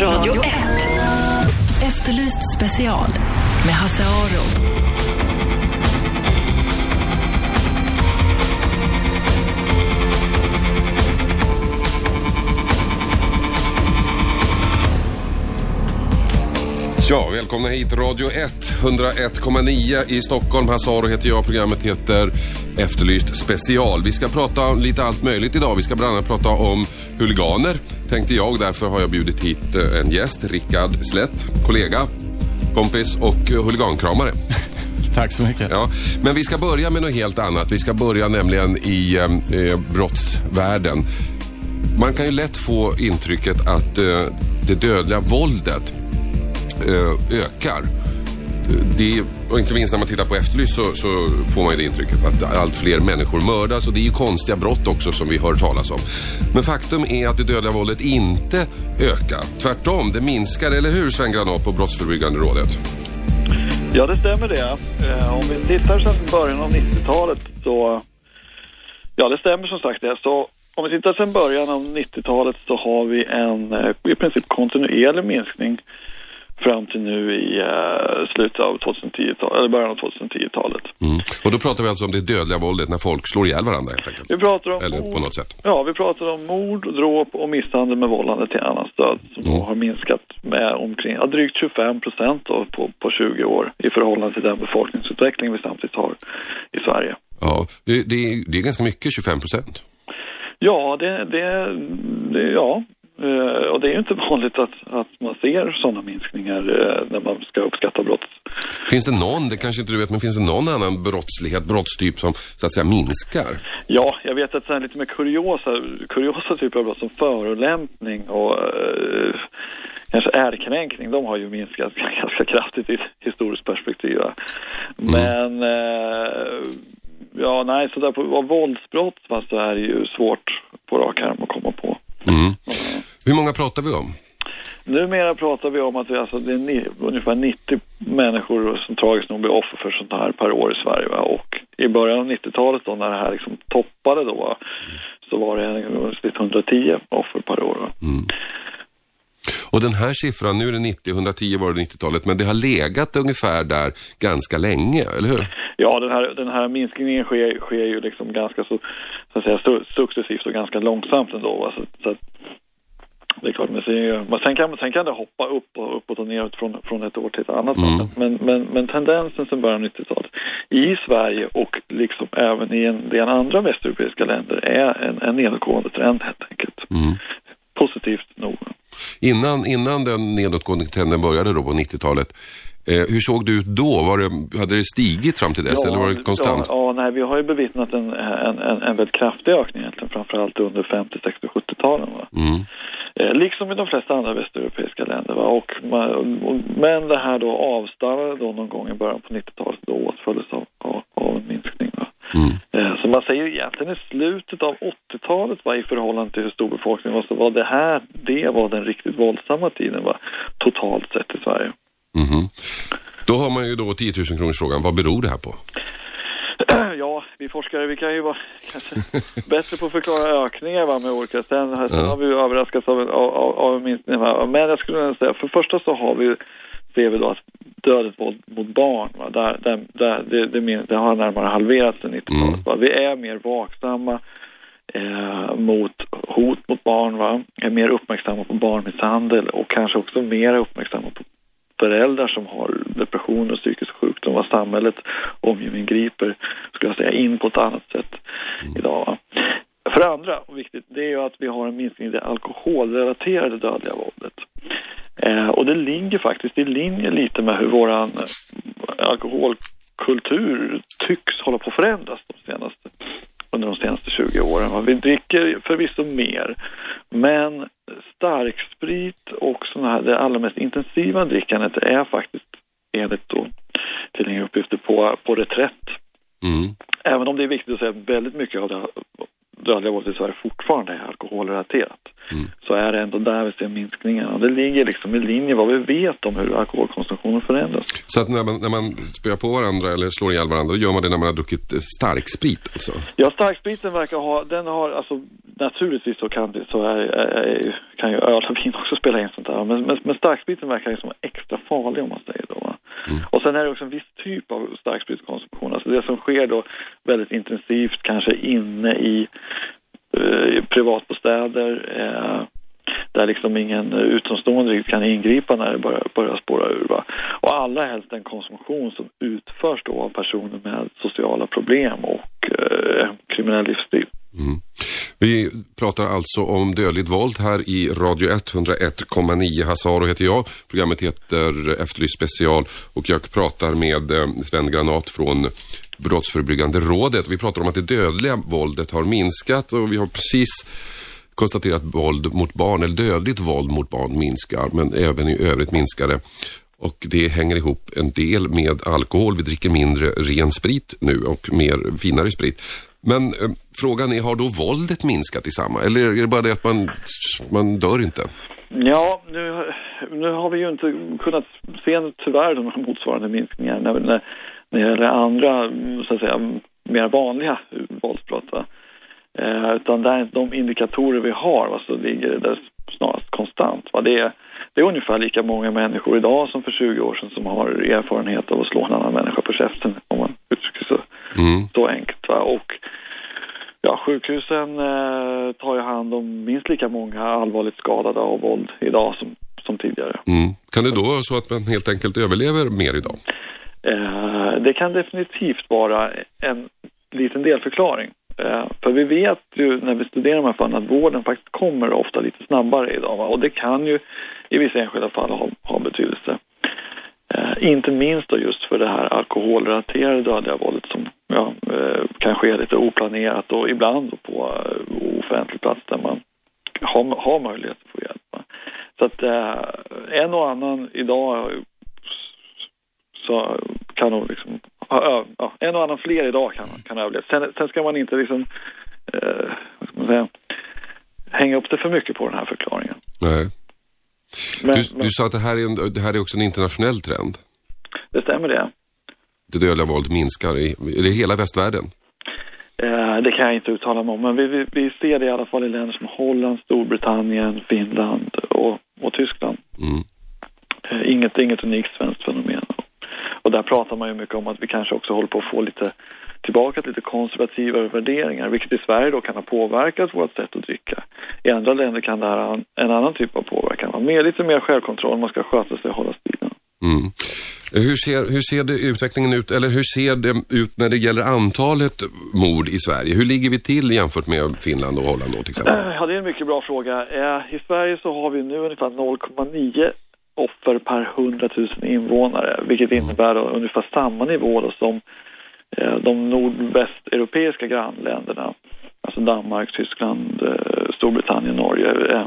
Radio 1. Efterlyst special med Hasse Aro. Ja, välkomna hit. Radio 1, 101,9 i Stockholm. Hassaro heter jag. Programmet heter Efterlyst special. Vi ska prata om lite allt möjligt idag. Vi ska bland annat prata om huliganer, tänkte jag. Därför har jag bjudit hit eh, en gäst, Rickard Slätt, kollega, kompis och eh, huligankramare. Tack så mycket. Ja, men vi ska börja med något helt annat. Vi ska börja nämligen i eh, eh, brottsvärlden. Man kan ju lätt få intrycket att eh, det dödliga våldet eh, ökar. Det, och inte minst när man tittar på Efterlyst så, så får man ju det intrycket att allt fler människor mördas och det är ju konstiga brott också som vi hör talas om. Men faktum är att det dödliga våldet inte ökar. Tvärtom, det minskar, eller hur Sven Granat på Brottsförebyggande rådet? Ja, det stämmer det. Eh, om vi tittar sedan början av 90-talet så... Ja, det stämmer som sagt det. Så om vi tittar sedan början av 90-talet så har vi en eh, i princip kontinuerlig minskning fram till nu i uh, slutet av 2010-talet, eller början av 2010-talet. Mm. Och då pratar vi alltså om det dödliga våldet när folk slår ihjäl varandra helt enkelt? Vi pratar om Eller mord, på något sätt? Ja, vi pratar om mord, dråp och misshandel med vållande till annans död som Mm. har minskat med omkring, ja, drygt 25 procent på, på 20 år i förhållande till den befolkningsutveckling vi samtidigt har i Sverige. Ja, det, det, är- det är ganska mycket, 25 procent. Ja, det, det, det ja. Eh, och det är ju inte vanligt att, att man ser sådana minskningar eh, när man ska uppskatta brott. Finns det någon, det kanske inte du vet, men finns det någon annan brottslighet, brottstyp som så att säga minskar? Ja, jag vet att sen lite mer kuriosa, kuriosa typer av brott som förolämpning och eh, kanske ärekränkning, de har ju minskat ganska kraftigt i ett historiskt perspektiv. va. Men eh, ja, nej, så där på våldsbrott va, så är det ju svårt på rak arm att komma på. Mm. Hur många pratar vi om? Numera pratar vi om att vi, alltså, det är ni, ungefär 90 människor som tragiskt nog blir offer för sånt här per år i Sverige. Va? Och i början av 90-talet då när det här liksom toppade då va? så var det snitt 110 offer per år. Va? Och den här siffran, nu är det 90, 110 var det 90-talet, men det har legat ungefär där ganska länge, eller hur? Ja, den här, den här minskningen sker, sker ju liksom ganska så, så att säga, su- successivt och ganska långsamt ändå. Va? Så, så att, det är klart, men sen, men sen, kan, sen kan det hoppa upp och uppåt och neråt från, från ett år till ett annat. Mm. Men, men, men tendensen sen början av 90-talet i Sverige och liksom även i en del andra västeuropeiska länder är en, en nedåtgående trend helt enkelt. Mm. Positivt nog. Innan, innan den nedåtgående trenden började då på 90-talet, eh, hur såg det ut då? Var det, hade det stigit fram till dess eller var det konstant? Ja, ja, nej, vi har ju bevittnat en, en, en, en väldigt kraftig ökning egentligen, framförallt under 50, 60, 70-talen. Va? Mm. Eh, liksom i de flesta andra västeuropeiska länder. Va? Och, men det här då avstannade då någon gång i början på 90-talet då åtföljdes av, av, av en minskning. Va? Mm. Eh, så man säger egentligen i slutet av 80-talet va, i förhållande till hur stor befolkningen var så var det här, det var den riktigt våldsamma tiden va, totalt sett i Sverige. Mhm. Då har man ju då 10 000 kronors frågan, vad beror det här på? ja, vi forskare vi kan ju vara kanske bättre på att förklara ökningar va, med olika. Sen, sen Ja. har vi ju överraskats av, av, av, av en minskning. Va? Men jag skulle säga, för det första så har vi, ser vi då att dödligt våld mot barn, va? Där, där, där, det, det, min- det har närmare halverats sedan 90-talet. Va? Vi är mer vaksamma eh, mot hot mot barn, va? är mer uppmärksamma på barnmisshandel och kanske också mer uppmärksamma på föräldrar som har depression och psykisk sjukdom, vad samhället omgivning griper, skulle jag säga, in på ett annat sätt idag. Va? För det andra, och viktigt, det är ju att vi har en minskning i det alkoholrelaterade dödliga våldet. Eh, och det ligger faktiskt i linje lite med hur våran eh, alkoholkultur tycks hålla på att förändras de senaste, under de senaste 20 åren. Vi dricker förvisso mer, men starksprit och såna här, det allra mest intensiva drickandet är faktiskt enligt då tillgängliga uppgifter på, på reträtt. Mm. Även om det är viktigt att säga att väldigt mycket av det dödliga våldet i Sverige fortfarande är alkoholrelaterat Mm. så är det ändå där vi ser minskningen. Och det ligger liksom i linje vad vi vet om hur alkoholkonsumtionen förändras. Så att när man, när man spöar på varandra eller slår ihjäl varandra, då gör man det när man har druckit eh, starksprit alltså? Ja, starkspriten verkar ha, den har, alltså, naturligtvis så kan, det, så är, är, kan ju öl och vin också spela in sånt där. Men, men, men starkspriten verkar liksom extra farlig om man säger då. Mm. Och sen är det också en viss typ av starkspritkonsumtion. Alltså det som sker då väldigt intensivt, kanske inne i Eh, privatbostäder. Eh, där liksom ingen utomstående kan ingripa när det börjar, börjar spåra ur. Va? Och allra helst en konsumtion som utförs då av personer med sociala problem och eh, kriminell livsstil. Mm. Vi pratar alltså om dödligt våld här i Radio 101,9. Hasaro heter jag. Programmet heter Efterlyst special och jag pratar med eh, Sven Granat från Brottsförebyggande rådet. Vi pratar om att det dödliga våldet har minskat och vi har precis konstaterat att våld mot barn, eller dödligt våld mot barn minskar, men även i övrigt minskar det. Och det hänger ihop en del med alkohol. Vi dricker mindre ren sprit nu och mer finare sprit. Men eh, frågan är, har då våldet minskat i samma? Eller är det bara det att man, man dör inte? Ja, nu, nu har vi ju inte kunnat se tyvärr några motsvarande minskningar. när, när, när det gäller andra, så att säga, mer vanliga våldsbrott. Va? Eh, utan där, de indikatorer vi har va, så ligger det snarast konstant. Va? Det, är, det är ungefär lika många människor idag som för 20 år sedan som har erfarenhet av att slå en annan människa på käften, om man uttrycker så, mm. så enkelt. Va? Och ja, sjukhusen eh, tar ju hand om minst lika många allvarligt skadade av våld idag som, som tidigare. Mm. Kan det då vara så att man helt enkelt överlever mer idag? Eh, det kan definitivt vara en liten delförklaring. Eh, för vi vet ju när vi studerar de här fallen att vården faktiskt kommer ofta lite snabbare idag va? och det kan ju i vissa enskilda fall ha, ha betydelse. Eh, inte minst då just för det här alkoholrelaterade dödliga våldet som ja, eh, kan ske lite oplanerat och ibland på eh, offentlig plats där man har, har möjlighet att få hjälp. Va? Så att eh, en och annan idag så kan nog liksom ja, en och annan fler idag kan, kan överleva. Sen, sen ska man inte liksom, eh, ska man säga, hänga upp det för mycket på den här förklaringen. Nej. Men, du, men, du sa att det här, är en, det här är också en internationell trend. Det stämmer det. Det dödliga våldet minskar i, det hela västvärlden? Eh, det kan jag inte uttala mig om, men vi, vi, vi, ser det i alla fall i länder som Holland, Storbritannien, Finland och, och Tyskland. Mm. Eh, inget, inget unikt svenskt fenomen. Och där pratar man ju mycket om att vi kanske också håller på att få lite tillbaka till lite konservativare värderingar, vilket i Sverige då kan ha påverkat vårt sätt att dricka. I andra länder kan det här ha en annan typ av påverkan. Man mer, lite mer självkontroll, man ska sköta sig och hålla stilen. Mm. Hur ser, hur ser det, utvecklingen ut, eller hur ser det ut när det gäller antalet mord i Sverige? Hur ligger vi till jämfört med Finland och Holland då till exempel? Ja, det är en mycket bra fråga. Eh, I Sverige så har vi nu ungefär 0,9 offer per 100 000 invånare, vilket innebär ungefär samma nivå som eh, de nordvästeuropeiska grannländerna, alltså Danmark, Tyskland, eh, Storbritannien, Norge. Eh.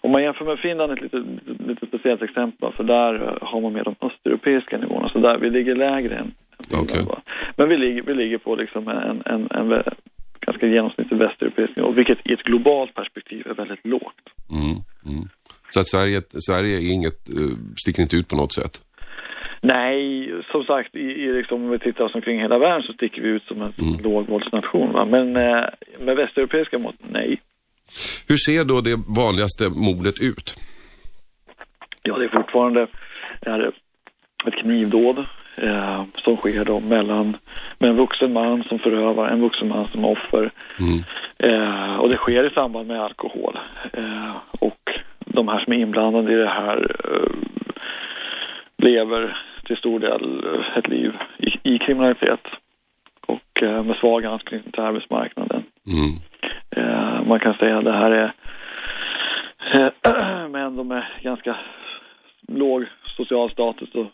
Om man jämför med Finland, ett lite, lite speciellt exempel, för där har man med de östeuropeiska nivåerna, så där vi ligger lägre än Finland. Okay. Men vi ligger, vi ligger på liksom en, en, en ganska genomsnittlig västeuropeisk nivå, vilket i ett globalt perspektiv är väldigt lågt. Mm, mm. Så att Sverige, Sverige är inget, uh, sticker inte ut på något sätt? Nej, som sagt, i, i liksom, om vi tittar oss omkring hela världen så sticker vi ut som en mm. lågvåldsnation. Va? Men eh, med västeuropeiska mått, nej. Hur ser då det vanligaste mordet ut? Ja, det är fortfarande är ett knivdåd eh, som sker då mellan med en vuxen man som förövar, en vuxen man som offer. Mm. Eh, och det sker i samband med alkohol. Eh, och de här som är inblandade i det här uh, lever till stor del eh, ett liv i, i kriminalitet och uh, med svag anknytning till arbetsmarknaden. Mm. Man kan säga att det här är män de är ganska låg social status och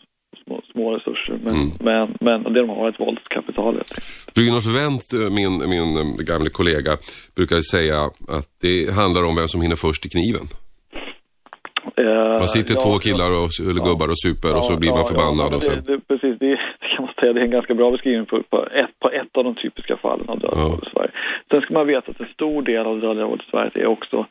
små, små resurser. Men, mm. men, men det de har är ett våldskapital. Brynolf Wendt, min, min gamla kollega, brukar säga att det handlar om vem som hinner först i kniven. Eh, man sitter ja, två killar och, eller gubbar och super ja, och så blir man förbannad. och sen... det, det, precis, det, kan man säga, det är en ganska bra beskrivning på, på, ett, på ett av de typiska fallen av dödliga våld i Sverige. Sen ska man veta att en stor del av dödliga våld i Sverige är också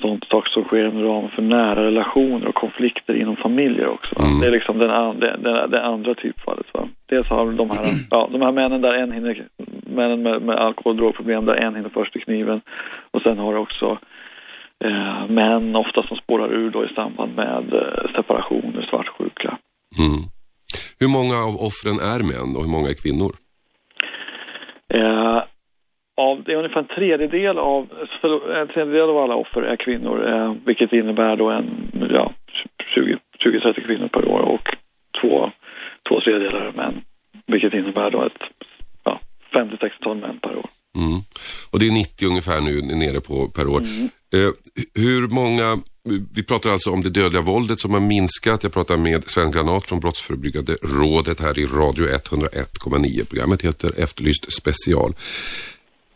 sånt saker som sker inom ramen för nära relationer och konflikter inom familjer också. Mm. Det är liksom den, den, den, den andra typfallet. Va? Dels har de här, ja, de här männen där en hinner männen med, med alkohol och drogproblem där en hinner först i kniven. Och sen har du också eh, män ofta som spårar ur då i samband med eh, separationer, svartsjuka. Mm. Hur många av offren är män och hur många är kvinnor? Eh, av, det är ungefär en tredjedel av, en tredjedel av alla offer är kvinnor, eh, vilket innebär då en, ja, 20-30 kvinnor per år och två, två tredjedelar är män, vilket innebär då ett ja, 50-60-tal män per år. Mm. Och det är 90 ungefär nu nere på per år. Mm. Eh, hur många, vi pratar alltså om det dödliga våldet som har minskat. Jag pratar med Sven Granat från Brottsförebyggande rådet här i Radio 101,9. Programmet heter Efterlyst special.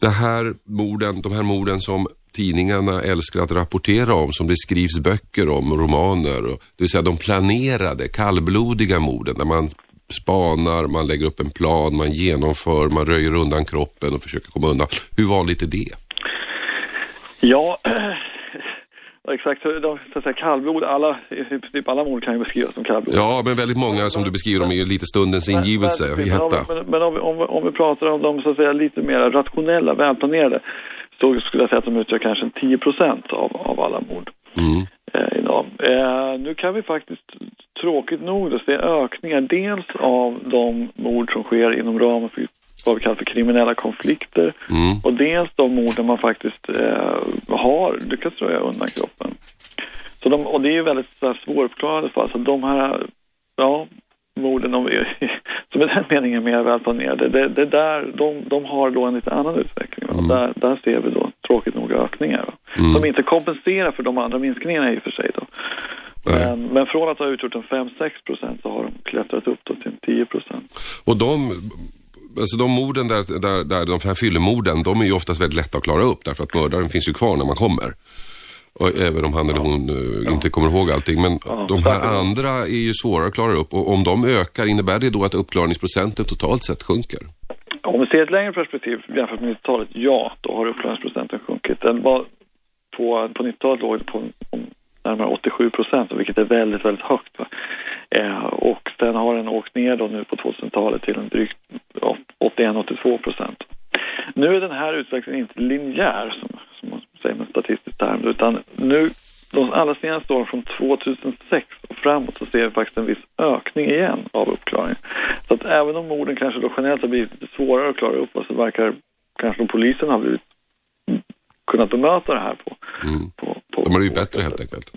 Det här morden, de här morden som tidningarna älskar att rapportera om, som det skrivs böcker om, romaner. Och, det vill säga de planerade, kallblodiga morden där man spanar, man lägger upp en plan, man genomför, man röjer undan kroppen och försöker komma undan. Hur vanligt är det? Ja, exakt. Så att säga, kallblod, alla, princip alla mord kan ju beskrivas som kallblod. Ja, men väldigt många som du beskriver dem är lite stundens ingivelse men, i hetta. Men, men om, vi, om, om, vi pratar om de så att säga lite mer rationella, välplanerade, så skulle jag säga att de utgör kanske 10 procent av, av alla mord. Mm. Eh, idag. Eh, nu kan vi faktiskt tråkigt nog se ökningar dels av de mord som sker inom ramen för vad vi kallar för kriminella konflikter mm. och dels de mord där man faktiskt eh, har lyckats röja undan kroppen. Så de, och det är ju väldigt svåruppklarade fall, så de här ja, morden de som i den meningen är mer välplanerade, det, det där, de, de har då en lite annan utveckling. Mm. Och där, där ser vi då tråkigt nog ökningar. Mm. Som inte kompenserar för de andra minskningarna i och för sig. Då. Men, men, från att ha utgjort en 5-6 procent så har de klättrat upp då till 10 procent. Och de alltså de morden där, där, där de här fyllemorden, de är ju oftast väldigt lätta att klara upp därför att mördaren finns ju kvar när man kommer. Och även om han eller hon uh, ja. inte kommer ihåg allting. Men ja, de här andra är ju svårare att klara upp och om de ökar, innebär det då att uppklarningsprocenten totalt sett sjunker? Om vi ser ett längre perspektiv jämfört med 90-talet, ja, då har uppklarningsprocenten sjunkit. Den var på, på 90-talet låg på närmare 87 procent, vilket är väldigt, väldigt högt. Eh, och sen har den åkt ner då nu på 2000-talet till en drygt 81-82 procent. Nu är den här utvecklingen inte linjär, som, som man säger med statistisk term, utan nu de allra senaste åren från 2006 och framåt så ser vi faktiskt en viss ökning igen av uppklaringen. Så att även om morden kanske då generellt har blivit lite svårare att klara upp så verkar kanske polisen ha blivit kunnat bemöta det här på. Mm. på, på De har blivit bättre helt enkelt.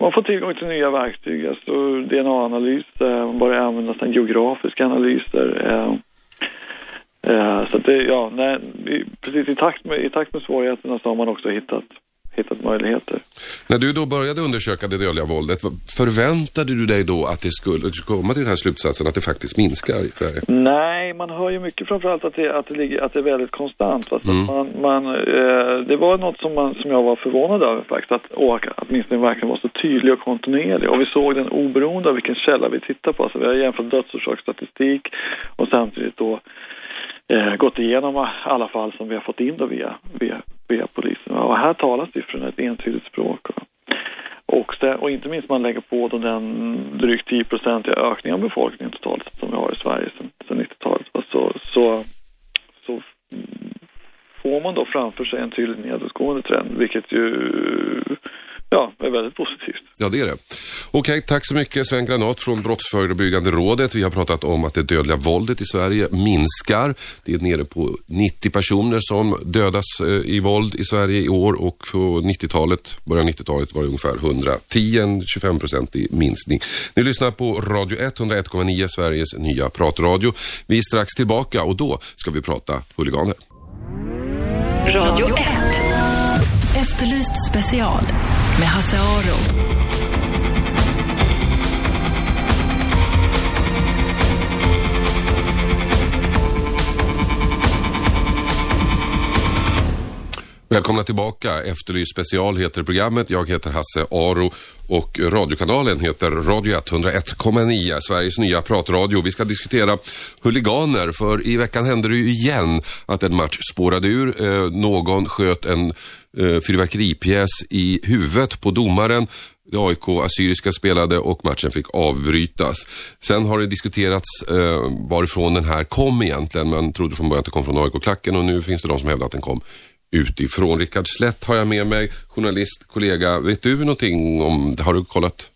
Man får tillgång till nya verktyg, alltså DNA-analys, eh, man börjar använda sen geografiska analyser. Eh, eh, så det, ja, nej, precis i takt, med, i takt med svårigheterna så har man också hittat hittat möjligheter. När du då började undersöka det dödliga våldet, förväntade du dig då att det skulle komma till den här slutsatsen att det faktiskt minskar i Sverige? Nej, man hör ju mycket framförallt att det, att det, ligger, att det är väldigt konstant. Alltså mm. man, man, eh, det var något som, man, som jag var förvånad över faktiskt, att minskningen verkligen var så tydlig och kontinuerlig. Och vi såg den oberoende av vilken källa vi tittar på. Alltså vi har jämfört dödsorsaksstatistik och samtidigt då eh, gått igenom alla fall som vi har fått in då via, via, via polisen. Och här talar siffrorna ett entydigt språk. Och, det, och inte minst man lägger på då den drygt 10-procentiga ökningen av befolkningen totalt som vi har i Sverige sedan 90-talet. Så, så, så får man då framför sig en tydlig nedåtgående trend, vilket ju ja, är väldigt positivt. Ja, det är det. Okej, tack så mycket Sven Granat från Brottsförebyggande rådet. Vi har pratat om att det dödliga våldet i Sverige minskar. Det är nere på 90 personer som dödas eh, i våld i Sverige i år och på 90-talet, början 90-talet var det ungefär 110, en 25% i minskning. Ni lyssnar på Radio 101,9, Sveriges nya pratradio. Vi är strax tillbaka och då ska vi prata huliganer. Radio 1. Efterlyst special med Hasse Aro. Välkomna tillbaka. Efterlyst special heter programmet. Jag heter Hasse Aro och radiokanalen heter Radio 101,9, Sveriges nya pratradio. Vi ska diskutera huliganer för i veckan hände det ju igen att en match spårade ur. Eh, någon sköt en eh, fyrverkeripjäs i huvudet på domaren. AIK Assyriska spelade och matchen fick avbrytas. Sen har det diskuterats eh, varifrån den här kom egentligen. Man trodde från början att det kom från AIK-klacken och nu finns det de som hävdar att den kom utifrån. Rickard Slätt har jag med mig, journalist, kollega. Vet du någonting om, har du kollat?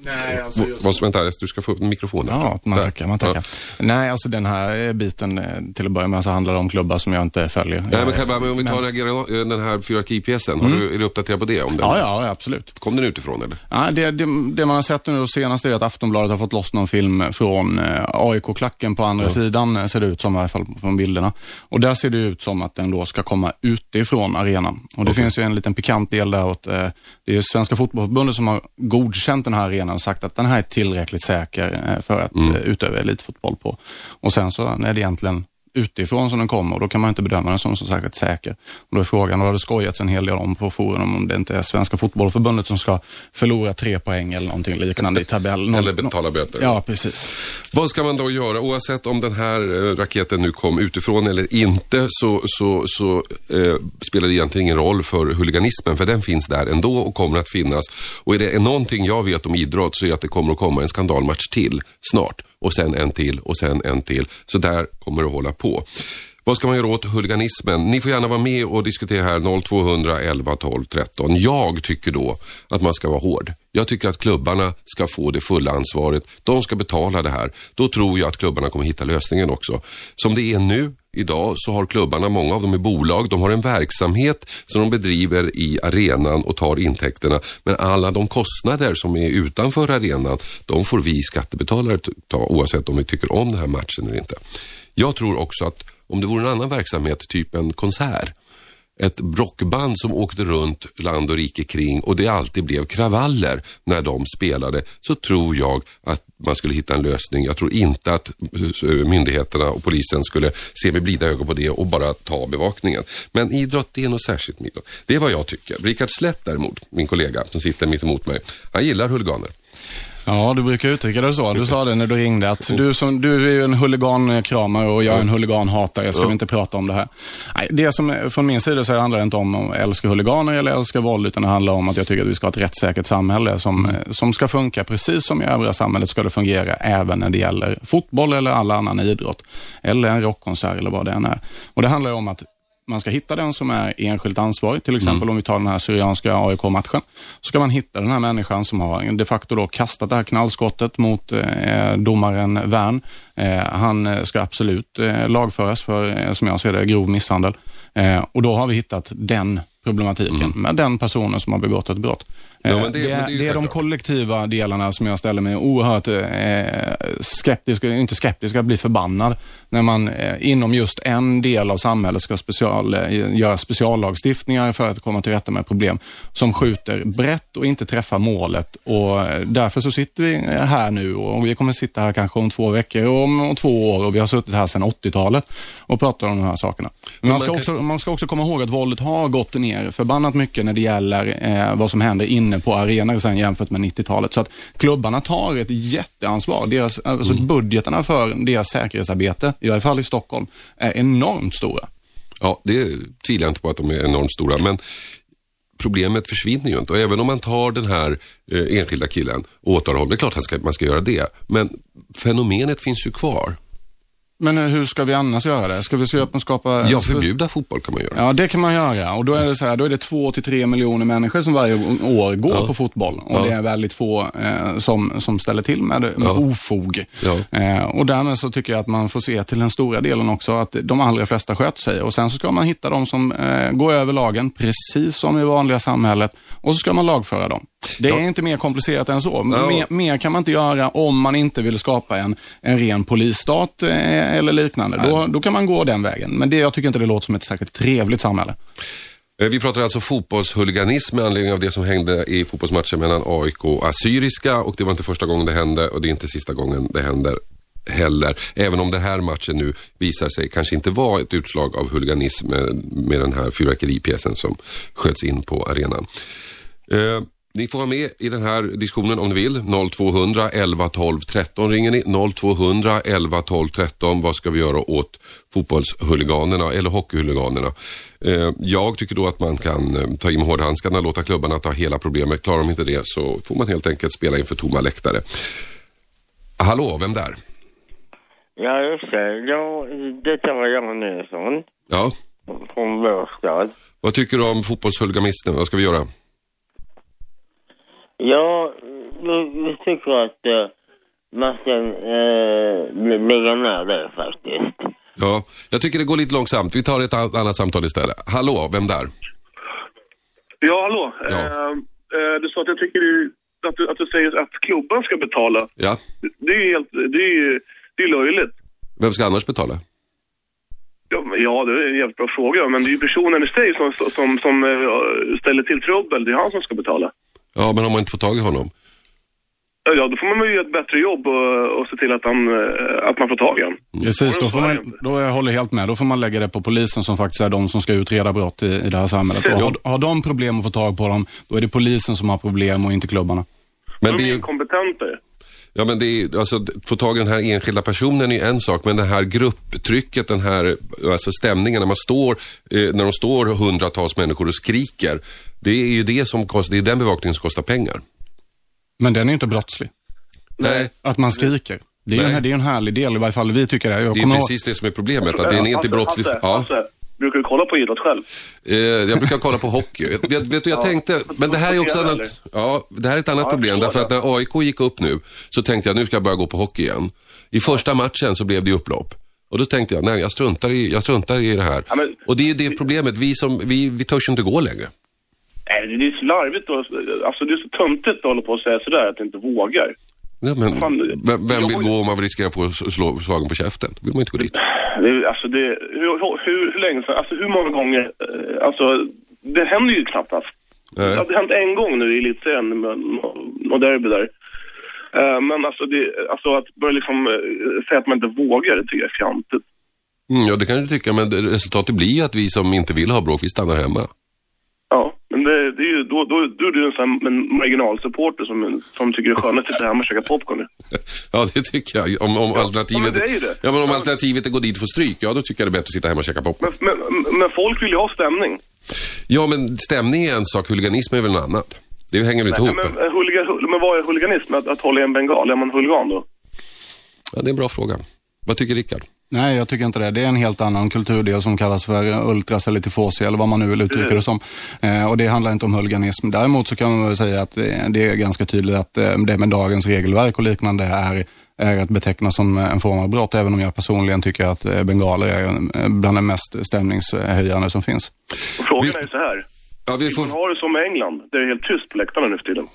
Nej, alltså just... Vad vänta, du ska få upp mikrofonen. Ja, man tackar, man tackar. Ja. Nej, alltså den här biten eh, till att börja med så handlar det om klubbar som jag inte följer. Nej, men, kan, men om vi tar den här, den här fyrarkipjäsen, mm. är du uppdaterad på det? Om den? Ja, ja, absolut. Kom den utifrån eller? Ja, det, det, det man har sett nu senast är att Aftonbladet har fått loss någon film från eh, AIK-klacken på andra ja. sidan, eh, ser det ut som i alla fall från bilderna. Och där ser det ut som att den då ska komma utifrån arenan. Och det okay. finns ju en liten pikant del där åt, det är Svenska Fotbollförbundet som har godkänt den här arenan och sagt att den här är tillräckligt säker för att mm. utöva elitfotboll på. Och sen så är det egentligen utifrån som den kommer och då kan man inte bedöma den som så särskilt säker. Och då är frågan, och det har skojats en hel del om på forum, om det inte är Svenska Fotbollförbundet som ska förlora tre poäng eller någonting liknande i tabellen. Eller betala böter. Ja, precis. Vad ska man då göra? Oavsett om den här eh, raketen nu kom utifrån eller inte så, så, så eh, spelar det egentligen ingen roll för huliganismen, för den finns där ändå och kommer att finnas. Och är det någonting jag vet om idrott så är det att det kommer att komma en skandalmatch till snart och sen en till och sen en till. Så där kommer det att hålla på. Vad ska man göra åt huliganismen? Ni får gärna vara med och diskutera här 0200 11 12 13. Jag tycker då att man ska vara hård. Jag tycker att klubbarna ska få det fulla ansvaret. De ska betala det här. Då tror jag att klubbarna kommer hitta lösningen också. Som det är nu idag så har klubbarna, många av dem är bolag, de har en verksamhet som de bedriver i arenan och tar intäkterna. Men alla de kostnader som är utanför arenan, de får vi skattebetalare ta oavsett om vi tycker om den här matchen eller inte. Jag tror också att om det vore en annan verksamhet, typ en konsert, ett rockband som åkte runt land och rike kring och det alltid blev kravaller när de spelade så tror jag att man skulle hitta en lösning. Jag tror inte att eh, myndigheterna och polisen skulle se med blida ögon på det och bara ta bevakningen. Men idrott, det är något särskilt. Det är vad jag tycker. Rickard Slätt däremot, min kollega som sitter mitt emot mig, han gillar huliganer. Ja, du brukar uttrycka det så. Du sa det när du ringde att du, som, du är ju en huligankramare och jag är en huliganhatare. Jag ska ja. inte prata om det här. Nej, det som, från min sida så handlar det inte om att älska huliganer eller älska våld, utan det handlar om att jag tycker att vi ska ha ett rättssäkert samhälle som, som ska funka precis som i övriga samhället ska det fungera även när det gäller fotboll eller all annan idrott. Eller en rockkonsert eller vad det än är. Och Det handlar om att man ska hitta den som är enskilt ansvarig. Till exempel mm. om vi tar den här Syrianska AIK-matchen. Så ska man hitta den här människan som har de facto då kastat det här knallskottet mot eh, domaren Wern. Eh, han ska absolut eh, lagföras för, eh, som jag ser det, grov misshandel. Eh, och då har vi hittat den problematiken mm. med den personen som har begått ett brott. Ja, det, det, är, det, är de kollektiva delarna som jag ställer mig oerhört eh, skeptisk, inte skeptisk, att bli förbannad när man eh, inom just en del av samhället ska special, eh, göra speciallagstiftningar för att komma till rätta med problem som skjuter brett och inte träffar målet. Och eh, därför så sitter vi här nu och vi kommer sitta här kanske om två veckor och om, om två år och vi har suttit här sedan 80-talet och pratat om de här sakerna. Men man ska, också, man ska också komma ihåg att våldet har gått ner förbannat mycket när det gäller eh, vad som händer inne på arenor sen jämfört med 90-talet. Så att klubbarna tar ett jätteansvar. Deras, alltså mm. Budgeterna för deras säkerhetsarbete i alla fall i Stockholm, är enormt stora. Ja, det tvivlar jag inte på att de är enormt stora, men problemet försvinner ju inte. Och även om man tar den här eh, enskilda killen och åtalar honom, det är klart att man ska göra det. Men fenomenet finns ju kvar. Men hur ska vi annars göra det? Ska vi skapa... Ja, förbjuda fotboll kan man göra. Ja, det kan man göra. Och då är det så här, då är det två till tre miljoner människor som varje år går ja. på fotboll. Och ja. det är väldigt få eh, som, som ställer till med, med ja. ofog. Eh, och därmed så tycker jag att man får se till den stora delen också att de allra flesta sköter sig. Och sen så ska man hitta de som eh, går över lagen, precis som i vanliga samhället. Och så ska man lagföra dem. Det är inte mer komplicerat än så. Ja. Mer, mer, kan man inte göra om man inte vill skapa en, en ren polisstat eh, eller liknande. Då, då, kan man gå den vägen. Men det, jag tycker inte det låter som ett särskilt trevligt samhälle. Eh, vi pratar alltså fotbollshuliganism med anledning av det som hände i fotbollsmatchen mellan AIK och Assyriska och det var inte första gången det hände och det är inte sista gången det händer heller. Även om den här matchen nu visar sig kanske inte vara ett utslag av huliganism med, med den här fyrverkeripjäsen som sköts in på arenan. Eh, Ni får vara med i den här diskussionen om ni vill. 0200 11 12 13 ringer ni. 0200 11 12 13. Vad ska vi göra åt fotbollshuliganerna eller hockeyhuliganerna? Eh, jag tycker då att man kan eh, ta in hårdhandskarna, låta klubbarna ta hela problemet. Klarar de inte det så får man helt enkelt spela inför tomma läktare. Hallå, vem där? Ja, just det. Ja, detta var Jan Nilsson Ja, från Båstad. vad tycker du om fotbollshuliganismen? Vad ska vi göra? Ja, vi, vi tycker att eh, man ska eh, lä- lägga ner det faktiskt. Ja, jag tycker det går lite långsamt. Vi tar ett an- annat samtal istället. Hallå, vem där? Ja, hallå. Ja. Eh, eh, du sa att jag tycker du, att, du, att du säger att klubban ska betala. Ja, Det är ju helt, det är ju det är löjligt. vem ska annars betala? Ja, det är en jävligt bra fråga, men det är ju personen i sig som, som, som eh, ställer till trubbel. Det är han som ska betala. Ja, men om man inte får tag i honom? Ja, då får man väl göra ett bättre jobb och, och se till att, han, eh, att man får tag i honom. Precis, då, får man, då jag håller helt med. Då får man lägga det på polisen som faktiskt är de som ska utreda brott i, i det här samhället. Och har, har de problem att få tag på dem, då är det polisen som har problem och inte klubbarna. Men De är ju. Ja, men det är, alltså, få tag i den här enskilda personen är ju en sak, men det här grupptrycket, den här alltså stämningen, när man står, eh, när de står hundratals människor och skriker, det är ju det som kostar, det är den bevakningen som kostar pengar. Men den är ju inte brottslig. Nej, Att man skriker. Det är, ju en, det är en härlig del, i varje fall vi tycker det. Jag det är kommer ihåg- precis det som är problemet, att det är inte Hasse, brottslig... Hasse, Ja. Hasse, brukar du kolla på idrott själv? Eh, jag brukar kolla på hockey. Jag, vet, vet du, jag tänkte, men det här är också annat, ja, det här är ett annat Ja, jag problem. Därför att när AIK gick upp nu, så tänkte jag nu ska jag börja gå på hockey igen. I första matchen så blev det upplopp. Och då tänkte jag, nej jag struntar i, jag struntar i det här. Ja, men- Och det är det problemet, vi, som, vi, vi törs inte gå längre. Nej, det är så larvigt och, alltså det är så töntigt att hålla på och säga sådär, att du inte vågar. Ja, men, Fan, vem, vem vill gå om man riskerar att få slå, slagen på käften? Vill man inte gå dit. Det, alltså det, hur, hur, hur länge sedan, alltså hur många gånger, eh, alltså det händer ju knappast. Nej. Det har hänt en gång nu i elitserien och derby där. Eh, Men alltså, det, alltså att börja liksom eh, säga att man inte vågar, det tycker jag är fjantigt. Mm, ja, det kan du tycka, men resultatet blir ju att vi som inte vill ha bråk, vi stannar hemma. Ja, det, är ju, då, då, då är du en sån här marginalsupporter som, som tycker det är skönt att sitta hemma och käka popcorn. Ja, det tycker jag. Om, om alternativet, men det är ju det. Ja, men om alternativet är att gå dit och få stryk, ja då tycker jag det är bättre att sitta hemma och käka popcorn. Men, men, men folk vill ju ha stämning. Ja, men stämning är en sak, huliganism är väl något annat. Det hänger väl inte ihop? men, huliga, men vad är huliganism? Att, att hålla i en bengal? Är man huligan då? Ja, det är en bra fråga. Vad tycker Rickard? Nej, jag tycker inte det. Det är en helt annan kulturdel som kallas för ultras eller tifosi eller vad man nu vill uttrycka det som. Eh, och det handlar inte om huliganism. Däremot så kan man väl säga att det, är ganska tydligt att eh, det med dagens regelverk och liknande är, är att beteckna som en form av brott, även om jag personligen tycker att eh, bengaler är bland det mest stämningshöjande som finns. Och frågan är så här. Ja, vi får... har det som i England, där det är helt tyst på läktarna nu för tiden.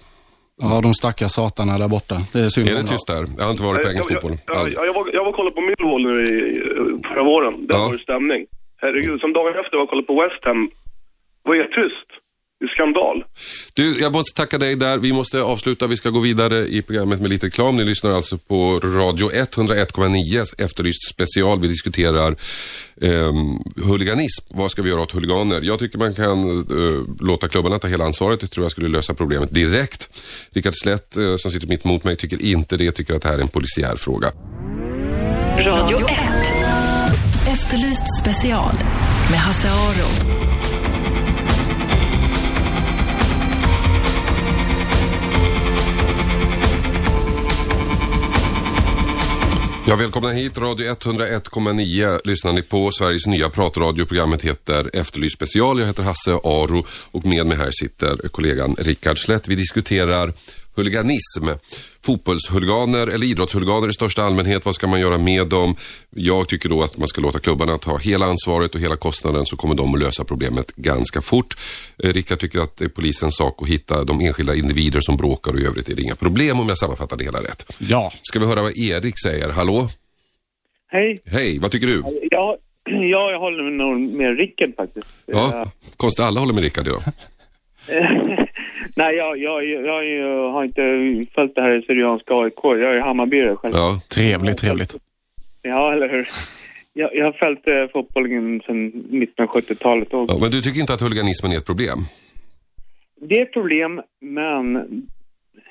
Ja, de stackars satarna där borta. Det är synd Är det tyst där? Jag har inte varit på engelsk fotboll. jag, jag, jag, var, jag var och kollade på Millwall nu i, i- förra våren. Där Ja. var det stämning. Herregud, som dagen efter var jag kollade på West Ham. Det var helt tyst. Det är skandal. Du, jag måste tacka dig där. Vi måste avsluta. Vi ska gå vidare i programmet med lite reklam. Ni lyssnar alltså på Radio 101,9 Efterlyst special. Vi diskuterar ehm, huliganism. Vad ska vi göra åt huliganer? Jag tycker man kan eh, låta klubbarna ta hela ansvaret. Det tror jag skulle lösa problemet direkt. Rickard Slätt, eh, som sitter mitt emot mig, tycker inte det. Tycker att det här är en polisiär fråga. Radio 1. Efterlyst special med Hasse Aro. Ja, välkomna hit. Radio 101,9 lyssnar ni på. Sveriges nya pratradio. Programmet heter Efterlyst special. Jag heter Hasse Aro och med mig här sitter kollegan Rickard Slätt. Vi diskuterar huliganism. Fotbollshuliganer eller idrottshuliganer i största allmänhet. Vad ska man göra med dem? Jag tycker då att man ska låta klubbarna ta hela ansvaret och hela kostnaden så kommer de att lösa problemet ganska fort. Eh, Rickard tycker att det är polisens sak att hitta de enskilda individer som bråkar och i övrigt är det inga problem om jag sammanfattar det hela rätt. Ja. Ska vi höra vad Erik säger? Hallå? Hej. Hej, vad tycker du? Ja, ja, jag håller nog med Rickard faktiskt. Ja, konstigt alla håller med Rickard idag. Nej, jag, jag, jag, jag har inte följt det här i Syrianska AIK. Jag är Hammarbyare själv. Ja. Ja, Trevligt, trevligt. eller hur? Jag, jag har följt eh, fotbollen sedan mitten av 70-talet. Och, ja, men du tycker inte att huliganismen är ett problem? det är ett problem, men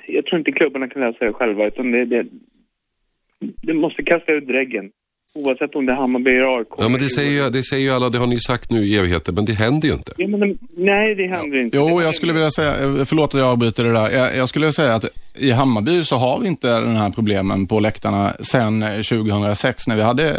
jag tror inte klubbarna kan lösa det själva. Utan det, det, det måste kasta ut dräggen. Oavsett om det är Hammarby eller AIK. Ja, men det säger, ju, det säger ju alla, det har ni ju sagt nu i evigheter, men det händer ju inte. Ja, men, nej, det händer inte. Jo, jag skulle vilja säga, förlåt att jag avbryter det där. Jag, jag skulle vilja säga att i Hammarby så har vi inte den här problemen på läktarna sedan eh, 2006 när vi hade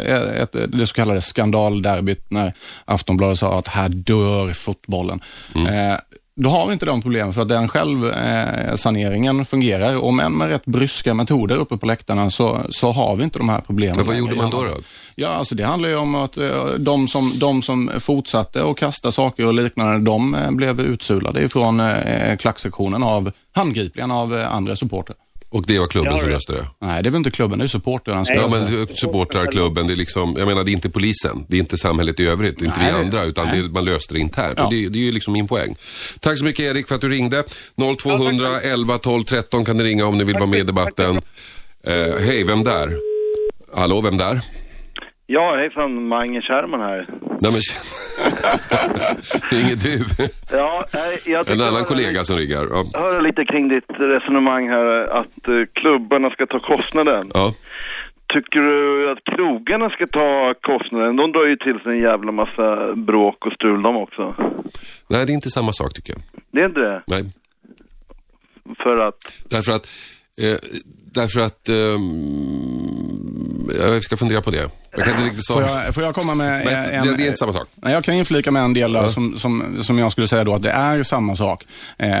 ett, det så kallade skandalderbyt när Aftonbladet sa att här dör fotbollen. Eh, då har vi inte de problemen för att den självsaneringen fungerar och men med rätt bryska metoder uppe på läktarna så, så har vi inte de här problemen. Men vad gjorde man då? Då? Ja, alltså det handlar ju om att eh, de som, de som fortsatte att kasta saker och liknande, de eh, blev utsulade ifrån eh, klacksektionen av handgripligen av eh, andra supporter. Och det var klubben Ja, som det? Nej, det är väl inte klubben, det är supportrarna. som Ja, men det. supportrarklubben, det är liksom, jag menar det är inte polisen, det är inte samhället i övrigt, det är inte Nej, vi andra, utan det, man löste det internt. Ja. Och det, det är ju liksom min poäng. Tack så mycket Erik för att du ringde. 0200 11 12 13 kan ni ringa om ni vill vara med i debatten. Eh, Hej, vem där? Hallå, vem där? Ja, hejsan, Mange Scherman här. Nej men inget du. Ja, jag En annan kollega som riggar. Ja. lite- höra lite kring ditt resonemang här att eh, klubbarna ska ta kostnaden. ja. Tycker du att krogarna ska ta kostnaden? De drar ju till sig en jävla massa bråk och strul de också. Nej, det är inte samma sak tycker jag. Det är inte det? Nej. För att... Därför att, eh, därför att, ehm, jag ska fundera på det. Jag kan inte riktigt Får svara. jag, får jag komma med Men en... det, det är inte samma sak. Nej, Jag kan inflika med en del där som, som, som jag skulle säga då att det är samma sak. Eh,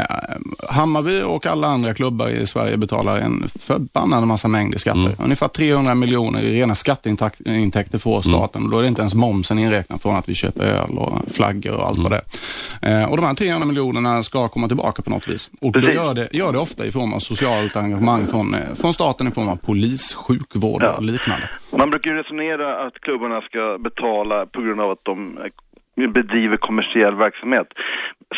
Hammarby och alla andra klubbar i Sverige betalar en förbannad massa mängd i skatter. Mm. Ungefär 300 miljoner i rena skatteintäkter får staten. Mm. Då är det inte ens momsen inräknad från att vi köper öl och flaggor och allt vad det är. Eh, och de här 300 miljonerna ska komma tillbaka på något vis. Och då gör det, gör det ofta i form av socialt engagemang från, eh, från staten i form av polis, sjukvård Ja. och liknande. Man brukar ju resonera att klubbarna ska betala på grund av att de bedriver kommersiell verksamhet.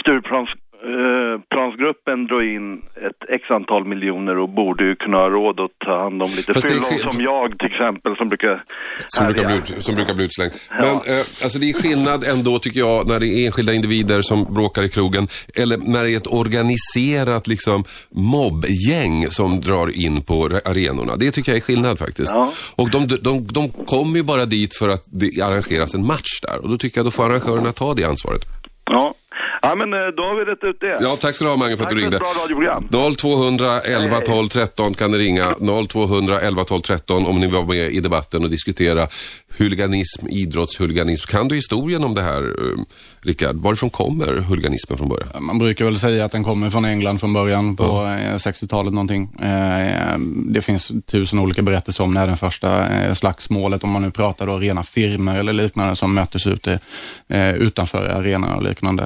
Stureplans eh, plansgruppen drar in ett x antal miljoner och borde ju kunna ha råd att ta hand om lite fyllon som jag till exempel som brukar Som brukar, bli, ut- som brukar bli utslängd. Men eh, alltså det är skillnad ändå tycker jag när det är enskilda individer som bråkar i krogen eller när det är ett organiserat liksom mobbgäng som drar in på re- arenorna. Det tycker jag är skillnad faktiskt. Ja. Och de, de, de kommer ju bara dit för att det arrangeras en match där och då tycker jag då får arrangörerna ta det ansvaret. Ja. Ja, men eh, då har vi rätt ut det. Ja, tack ska du ha Mange för att Tack du för ringde. ett bra radioprogram. 0200 11 12 13 kan ni ringa. 0200 11 12 13 om ni vill vara med i debatten och diskutera huliganism, idrottshuliganism. Kan du historien om det här, eh, Rickard? Varifrån kommer huliganismen från början? Man brukar väl säga att den kommer från England från början på eh, 60-talet någonting. Eh, Det finns tusen olika berättelser om när den första slagsmålet, om man nu pratar då rena firmor eller liknande som möttes ute utanför arenorna och liknande.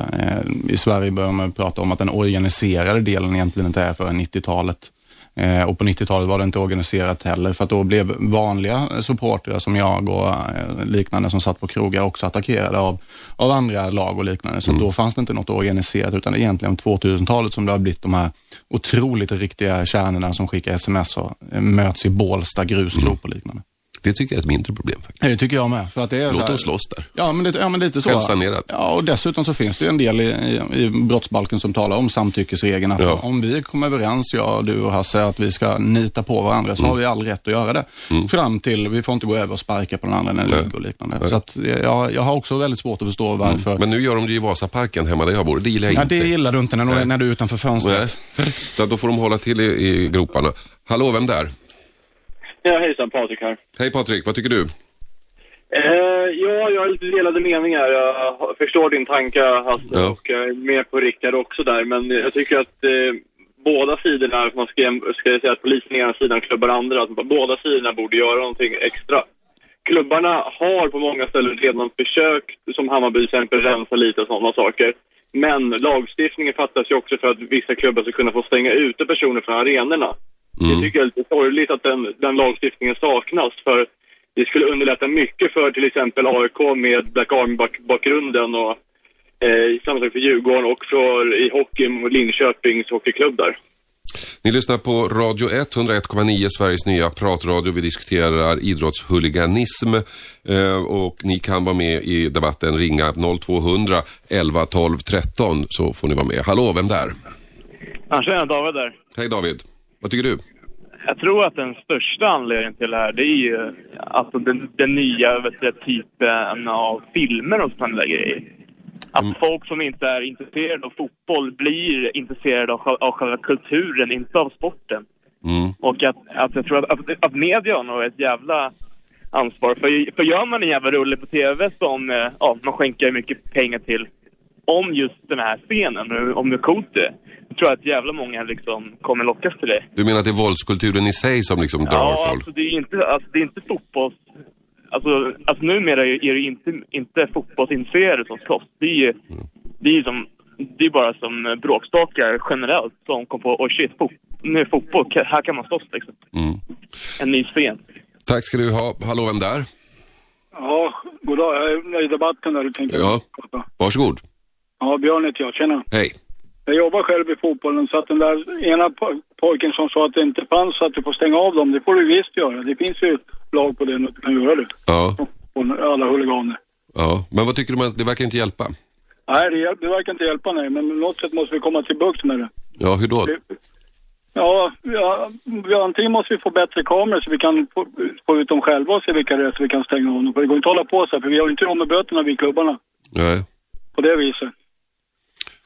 I Sverige börjar man prata om att den organiserade delen egentligen inte är förrän 90-talet. Eh, och på 90-talet var det inte organiserat heller för att då blev vanliga supportrar som jag och eh, liknande som satt på krogar också attackerade av, av andra lag och liknande. Så då fanns det inte något organiserat utan egentligen 2000-talet som det har blivit de här otroligt riktiga kärnorna som skickar sms och eh, möts i Bålsta grusgrop och liknande. Det tycker jag är ett mindre problem faktiskt. Det tycker jag med. För att det är så Låt här- dem slåss där. Ja, men, lite, ja, men lite så. Självsanerat. Ja, och dessutom så finns det ju en del i, i, i brottsbalken som talar om samtyckesregeln. Att Ja. om vi kommer överens, jag, du och Hasse, att vi ska nita på varandra så har vi all rätt att göra det. Fram till, vi får inte gå över och sparka på den andra när det Nej. och liknande. Så att, jag, jag har också väldigt svårt att förstå varför. Men nu gör de det i Vasaparken hemma där jag bor. Det gillar jag ja, inte. det gillar du inte när, du- när du är utanför Nej. fönstret. Så då får de hålla till i, i groparna. Hallå, vem där? Ja, hejsan, Patrik här. Hej Patrik, vad tycker du? Eh, ja, jag har lite delade meningar. Jag förstår din tanke, Hasse, Ja. och jag är med på Rickard också där. Men jag tycker att eh, båda sidorna, man ska, ska jag säga att polisen ena sidan klubbar andra, att båda sidorna borde göra någonting extra. Klubbarna har på många ställen redan försökt, som Hammarby till exempel, rensa lite och sådana saker. Men lagstiftningen fattas ju också för att vissa klubbar ska kunna få stänga ute personer från arenorna. Det tycker jag är lite sorgligt att den, den lagstiftningen saknas. För det skulle underlätta mycket för till exempel AIK med Black Army-bakgrunden och eh, samma sak för Djurgården och för i hockey mot Linköpings hockeyklubb där. Ni lyssnar på Radio 1, 101,9, Sveriges nya pratradio. Vi diskuterar idrottshuliganism eh, och ni kan vara med i debatten. Ringa 0200 11 12 13 så får ni vara med. Hallå, vem där? Ja, tjena, David där. Hej David. Vad tycker du? Jag tror att den största anledningen till det här, det är ju alltså den, den nya vet typen av filmer och sådana där grejer. Att folk som inte är intresserade av fotboll blir intresserade av, själva- av själva kulturen, inte av sporten. Mm. Och att, att jag tror att, att, att media har nog ett jävla ansvar. För, för gör man en jävla rulle på tv som eh, ja, man skänker mycket pengar till om just den här scenen, om hur coolt det är. Jag tror att jävla många liksom kommer lockas till det. Du menar att det är våldskulturen i sig som liksom drar Ja, folk? alltså det är inte, alltså, det är inte fotbolls... Alltså, alltså numera är är det inte, inte fotbollsintresserade som slåss. Det är ju det är som, det är bara som bråkstakar generellt som kom på, oj shit, fot, nu är fotboll, här kan man slåss liksom. Mm. En ny scen. Tack ska du ha. Hallå, vem där? Ja, goddag. Jag är i debatten där du tänkte Ja. prata. Varsågod. Ja, Björn heter jag. Tjena. Hej. Jag jobbar själv i fotbollen så att den där ena po- pojken som sa att det inte fanns att du får stänga av dem, det får du visst göra. Det finns ju lag på det att du kan göra det. Ja. Alla huliganer. Ja. Men vad tycker du om att det verkar inte hjälpa? Nej, det, hjäl- det verkar inte hjälpa nej, men på något sätt måste vi komma till bukt med det. Ja, hur då? Ja, ja, ja, antingen måste vi få bättre kameror så vi kan få, få ut dem själva och se vilka det är så vi kan stänga av dem. För det går inte att hålla på så här, för vi har ju inte råd med böterna vi klubbarna. Nej. På det viset.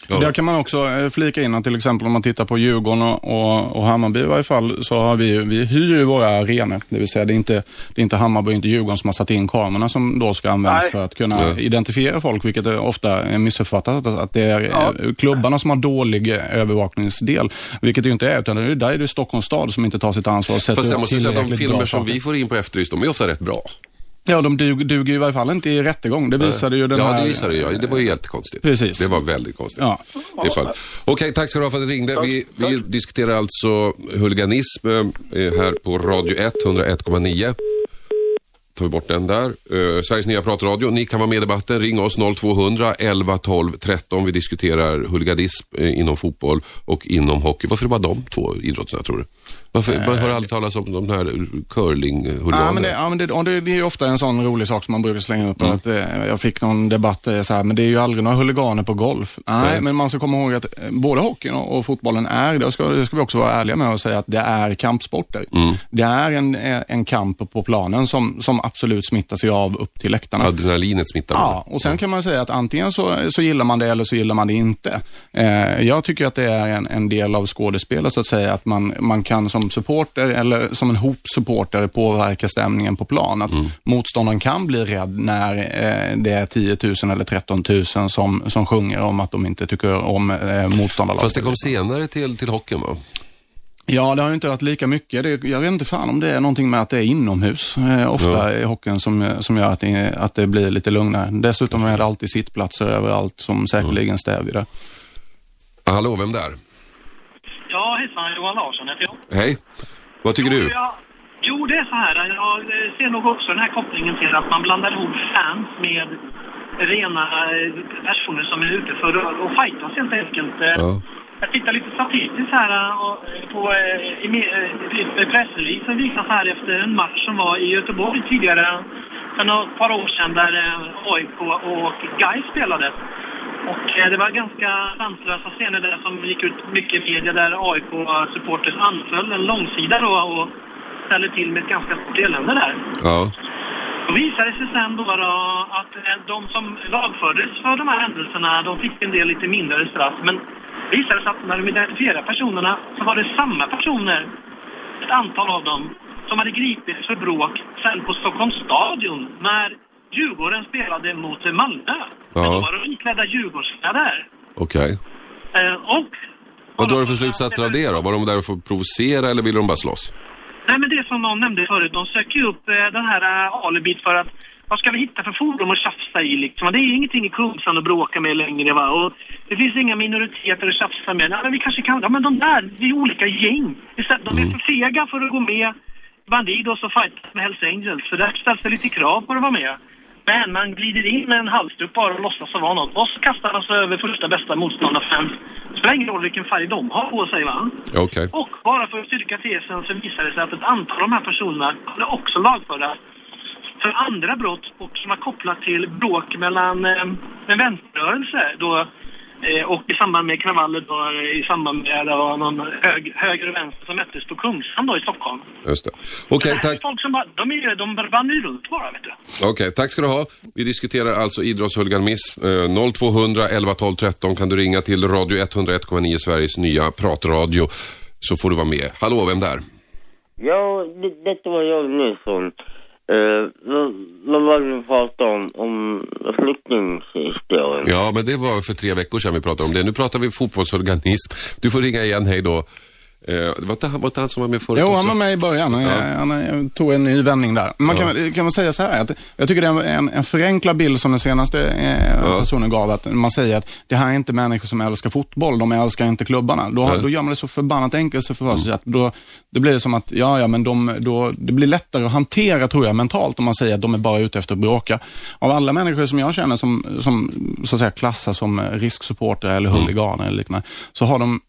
Där kan man också eh, flika in att till exempel om man tittar på Djurgården och, och, Hammarby i varje fall så har vi vi hyr ju våra arenor. Det vill säga det är inte, det är inte Hammarby och inte Djurgården som har satt in kamerorna som då ska användas Nej. för att kunna Nej. identifiera folk, vilket är ofta är missuppfattat. Att, det är eh, klubbarna som har dålig eh, övervakningsdel, vilket det ju inte är. Utan det är, där är det Stockholms stad som inte tar sitt ansvar Fast jag måste säga att de filmer som vi får in på Efterlyst, de är ofta rätt bra. Ja, de duger, duger i varje fall inte i rättegång. Det visade ju den ja, här... det visade jag. Det var ju jättekonstigt. Precis. Det var väldigt konstigt. Ja. Det fall. Okej, tack ska du ha för att du ringde. Vi, vi diskuterar alltså huliganism eh, här på Radio 1, 101,9. Tar vi bort den där. Eh, Sveriges nya pratradio. Ni kan vara med i debatten. Ring oss 0200 11 12 13. Vi diskuterar huliganism eh, inom fotboll och inom hockey. Varför är det bara de två idrotterna tror du? Varför, man hör aldrig talas om de här curling-huliganerna. Ja, men, det, ja, men det, det, är ofta en sån rolig sak som man brukar slänga upp. Att, eh, jag fick någon debatt eh, så här, men det är ju aldrig några huliganer på golf. Nej, Nej. men man ska komma ihåg att eh, både hockeyn och, fotbollen är, det ska, det ska vi också vara ärliga med och säga att det är kampsporter. Det är en, en kamp på planen som, som absolut smittar sig av upp till läktarna. Adrenalinet smittar. Ja, och sen kan man säga att antingen så, så gillar man det eller så gillar man det inte. Eh, jag tycker att det är en, en del av skådespelet så att säga, att man, man kan som supporter eller som en hop supporter påverka stämningen på plan. Att motståndaren kan bli rädd när eh, det är 10 000 eller 13 000 som, som sjunger om att de inte tycker om eh, motståndarlaget. Fast det kom senare till, till hockeyn va? Ja, det har ju inte varit lika mycket. Det, jag vet inte fan om det är någonting med att det är inomhus, eh, ofta Ja. i hockeyn, som, som gör att det, att det blir lite lugnare. Dessutom är det alltid sittplatser överallt som säkerligen stävjar det. Hallå, vem där? Ja, hejsan. Johan Larsson heter jag. Hej. Vad tycker du? Ja, jo, det är så här. Jag ser nog också den här kopplingen till att man blandar ihop fans med rena eh, personer som är ute för att fightas helt enkelt. Eh, Ja. Jag tittar lite statistiskt här och, eh, på pressreleasen visas här efter en match som var i Göteborg tidigare för några par år sedan där AIK och Gais spelade. Och eh, det var ganska sanslösa scener där som gick ut mycket i media där AIK-supporters anföll en långsida då och ställde till med ett ganska stort elände där. Ja. Då visade det sig sen då, då att eh, de som lagfördes för de här händelserna, de fick en del lite mindre straff. Men det visade sig att när de identifierade personerna så var det samma personer, ett antal av dem, som hade gripits för bråk sen på Stockholms stadion när Djurgården spelade mot Malmö. Men då Ja, var de iklädda Djurgårdskläder. okej. Eh, och Vad drar du för slutsatser av det då? Var de där för att provocera eller ville de bara slåss? Nej, men det som någon nämnde förut, de söker ju upp eh, den här eh, alibit för att vad ska vi hitta för fordon att tjafsa i liksom? Det är ingenting i Kungsan att bråka med längre va. Och det finns inga minoriteter att tjafsa med. Nej, men vi kanske kan, ja men de där, det är olika gäng. Istället, de är för fega för att gå med Bandidos och fightas med Hells Angels. Så där ställs det lite krav på att vara med. Men man glider in med en halsduk bara och låtsas vara något. Och så kastar man sig över första bästa motståndarfans. Spelar ingen roll vilken färg de har på sig va. Okej. Och bara för att styrka tesen så visade det sig att ett antal av de här personerna kunde också lagföras för andra brott och som var kopplat till bråk mellan eh, en vänsterrörelse då och i samband med kravaller då, eh, i samband med det var någon hög, höger och vänster som möttes på Kungsan då i Stockholm. Just det. Okej, är tack. Folk som bara, de, är, de vandrar ju runt bara vet du. Okej, tack ska du ha. Vi diskuterar alltså idrottshuliganism. Eh, 0200 11 12 13 kan du ringa till Radio 101,9 Sveriges nya pratradio så får du vara med. Hallå, vem där? Ja, det, detta var jag Nilsson. Eh, uh, vad, vad var det vi pratade om? Om flyktinghistorien? Ja, men det var för tre veckor sedan vi pratade om det. Nu pratar vi fotbollsorganism. Du får ringa igen, hej då. Eh, det var inte han, var inte han som var med förut Jo, också? han var med i början. Ja. Han eh, tog en ny vändning där. Man kan, väl- kan man säga så här, att jag tycker det är en, en förenklad bild som den senaste eh, personen gav. Att man säger att det här är inte människor som älskar fotboll, de älskar inte klubbarna. Då, Nej. då gör man det så förbannat enkelt för sig. Att då, det blir som att, ja, ja, men de, då, det blir lättare att hantera, tror jag, mentalt om man säger att de är bara ute efter att bråka. Av alla människor som jag känner som, som så att säga, klassas som risksupportrar eller huliganer eller liknande, så har de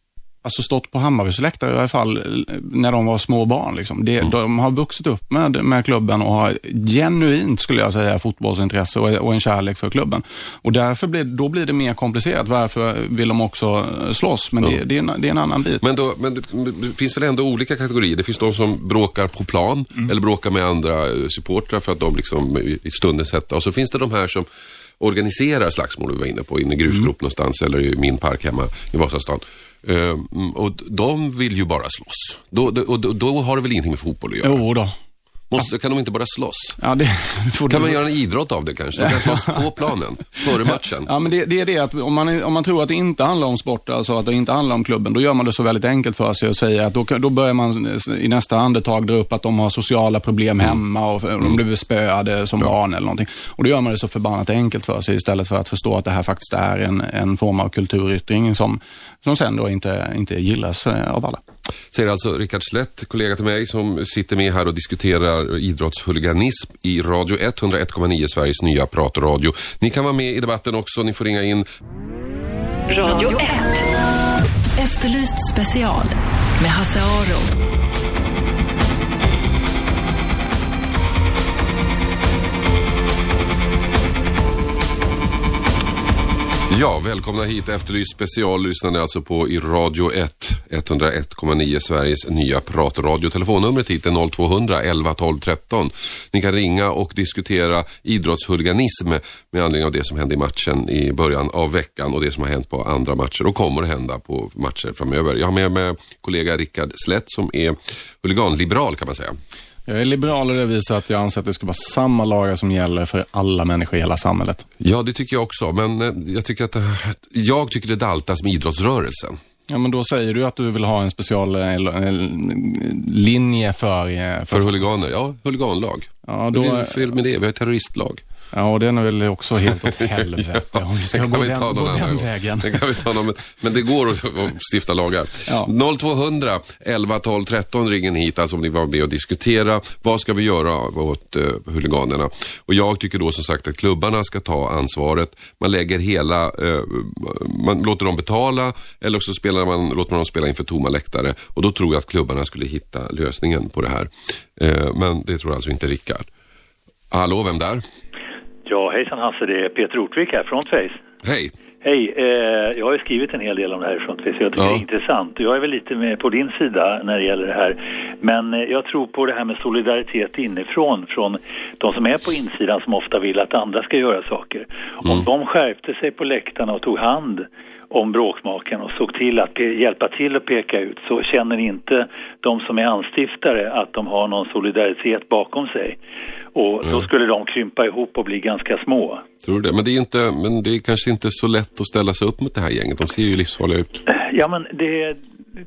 alltså stått på Hammarbys läktare i alla fall eh, när de var små barn. Liksom. Det, De har vuxit upp med, med klubben och har genuint, skulle jag säga, fotbollsintresse och, och en kärlek för klubben. Och därför blir, då blir det mer komplicerat. Varför vill de också eh, slåss? Men det, det, är en, det är en annan bit. Men, då, men det det finns väl ändå olika kategorier? Det finns de som bråkar på plan Mm. eller bråkar med andra eh, supportrar för att de liksom i stundens hetta. Och så finns det de här som organiserar slagsmål, vi var inne på, inne i grusgrop Mm. någonstans eller i min park hemma i Vasastan. Eh, mm, och de vill ju bara slåss. Då, då, och då, då har det väl ingenting med fotboll att göra? Jo då. Måste, kan de inte bara slåss? Ja, det, Kan man göra en idrott av det kanske? De kan slåss på planen, före matchen. Ja, men det, det är det att om man, om man tror att det inte handlar om sport, alltså att det inte handlar om klubben, då gör man det så väldigt enkelt för sig och säger att då, då börjar man i nästa andetag dra upp att de har sociala problem hemma och de blev spöade som barn eller någonting. Och då gör man det så förbannat enkelt för sig istället för att förstå att det här faktiskt är en, en form av kulturyttring som, som sen då inte, inte gillas eh, av alla. Säger alltså Rickard Slätt, kollega till mig, som sitter med här och diskuterar idrottshuliganism i Radio 101,9, Sveriges nya pratradio. Ni kan vara med i debatten också. Ni får ringa in. Radio 1. Efterlyst special med Hasse Aro. Ja, välkomna hit. Efterlyst special lyssnar ni alltså på i Radio 1, 101,9 Sveriges nya pratradio. Telefonnumret hit är 0200 11 12 13. Ni kan ringa och diskutera idrottshuliganism med anledning av det som hände i matchen i början av veckan och det som har hänt på andra matcher och kommer att hända på matcher framöver. Jag har med mig kollega Rickard Slätt som är huliganliberal kan man säga. Jag är liberal och det visar att jag anser att det ska vara samma lagar som gäller för alla människor i hela samhället. Ja, det tycker jag också, men eh, jag tycker att det jag tycker det daltas med idrottsrörelsen. Ja, men då säger du att du vill ha en special eh, eh, linje för... eh, För huliganer, ja, huliganlag. Ja, Då... Det är fel med det, vi har terroristlag. Ja, den är väl också helt åt helvete. Om vi ska gå vi den, gå den gång. vägen. Det kan vi ta någon, men, det går att, att stifta lagar. Ja. 0200 11 12 13 ringen hit, alltså om ni var med och diskutera. Vad ska vi göra åt uh, huliganerna? Och jag tycker då som sagt att klubbarna ska ta ansvaret. Man lägger hela, eh, man låter dem betala eller så spelar man, låter man dem spela inför tomma läktare. Och då tror jag att klubbarna skulle hitta lösningen på det här. Eh, men det tror alltså inte Rickard. Hallå, vem där? Ja, hejsan Hasse, det är Peter Ortvik här, Frontface. Hej. Hej, eh, jag har ju skrivit en hel del om det här i Frontface, jag tycker Ja. det är intressant. Jag är väl lite med på din sida när det gäller det här. Men eh, jag tror på det här med solidaritet inifrån, från de som är på insidan som ofta vill att andra ska göra saker. Om de skärpte sig på läktarna och tog hand om bråkmakarna och såg till att hjälpa till att peka ut så känner inte de som är anstiftare att de har någon solidaritet bakom sig. Och då skulle de krympa ihop och bli ganska små. Tror du det? Men det, är inte, men det är kanske inte så lätt att ställa sig upp mot det här gänget. De ser ju livsfarliga ut. Ja, men det,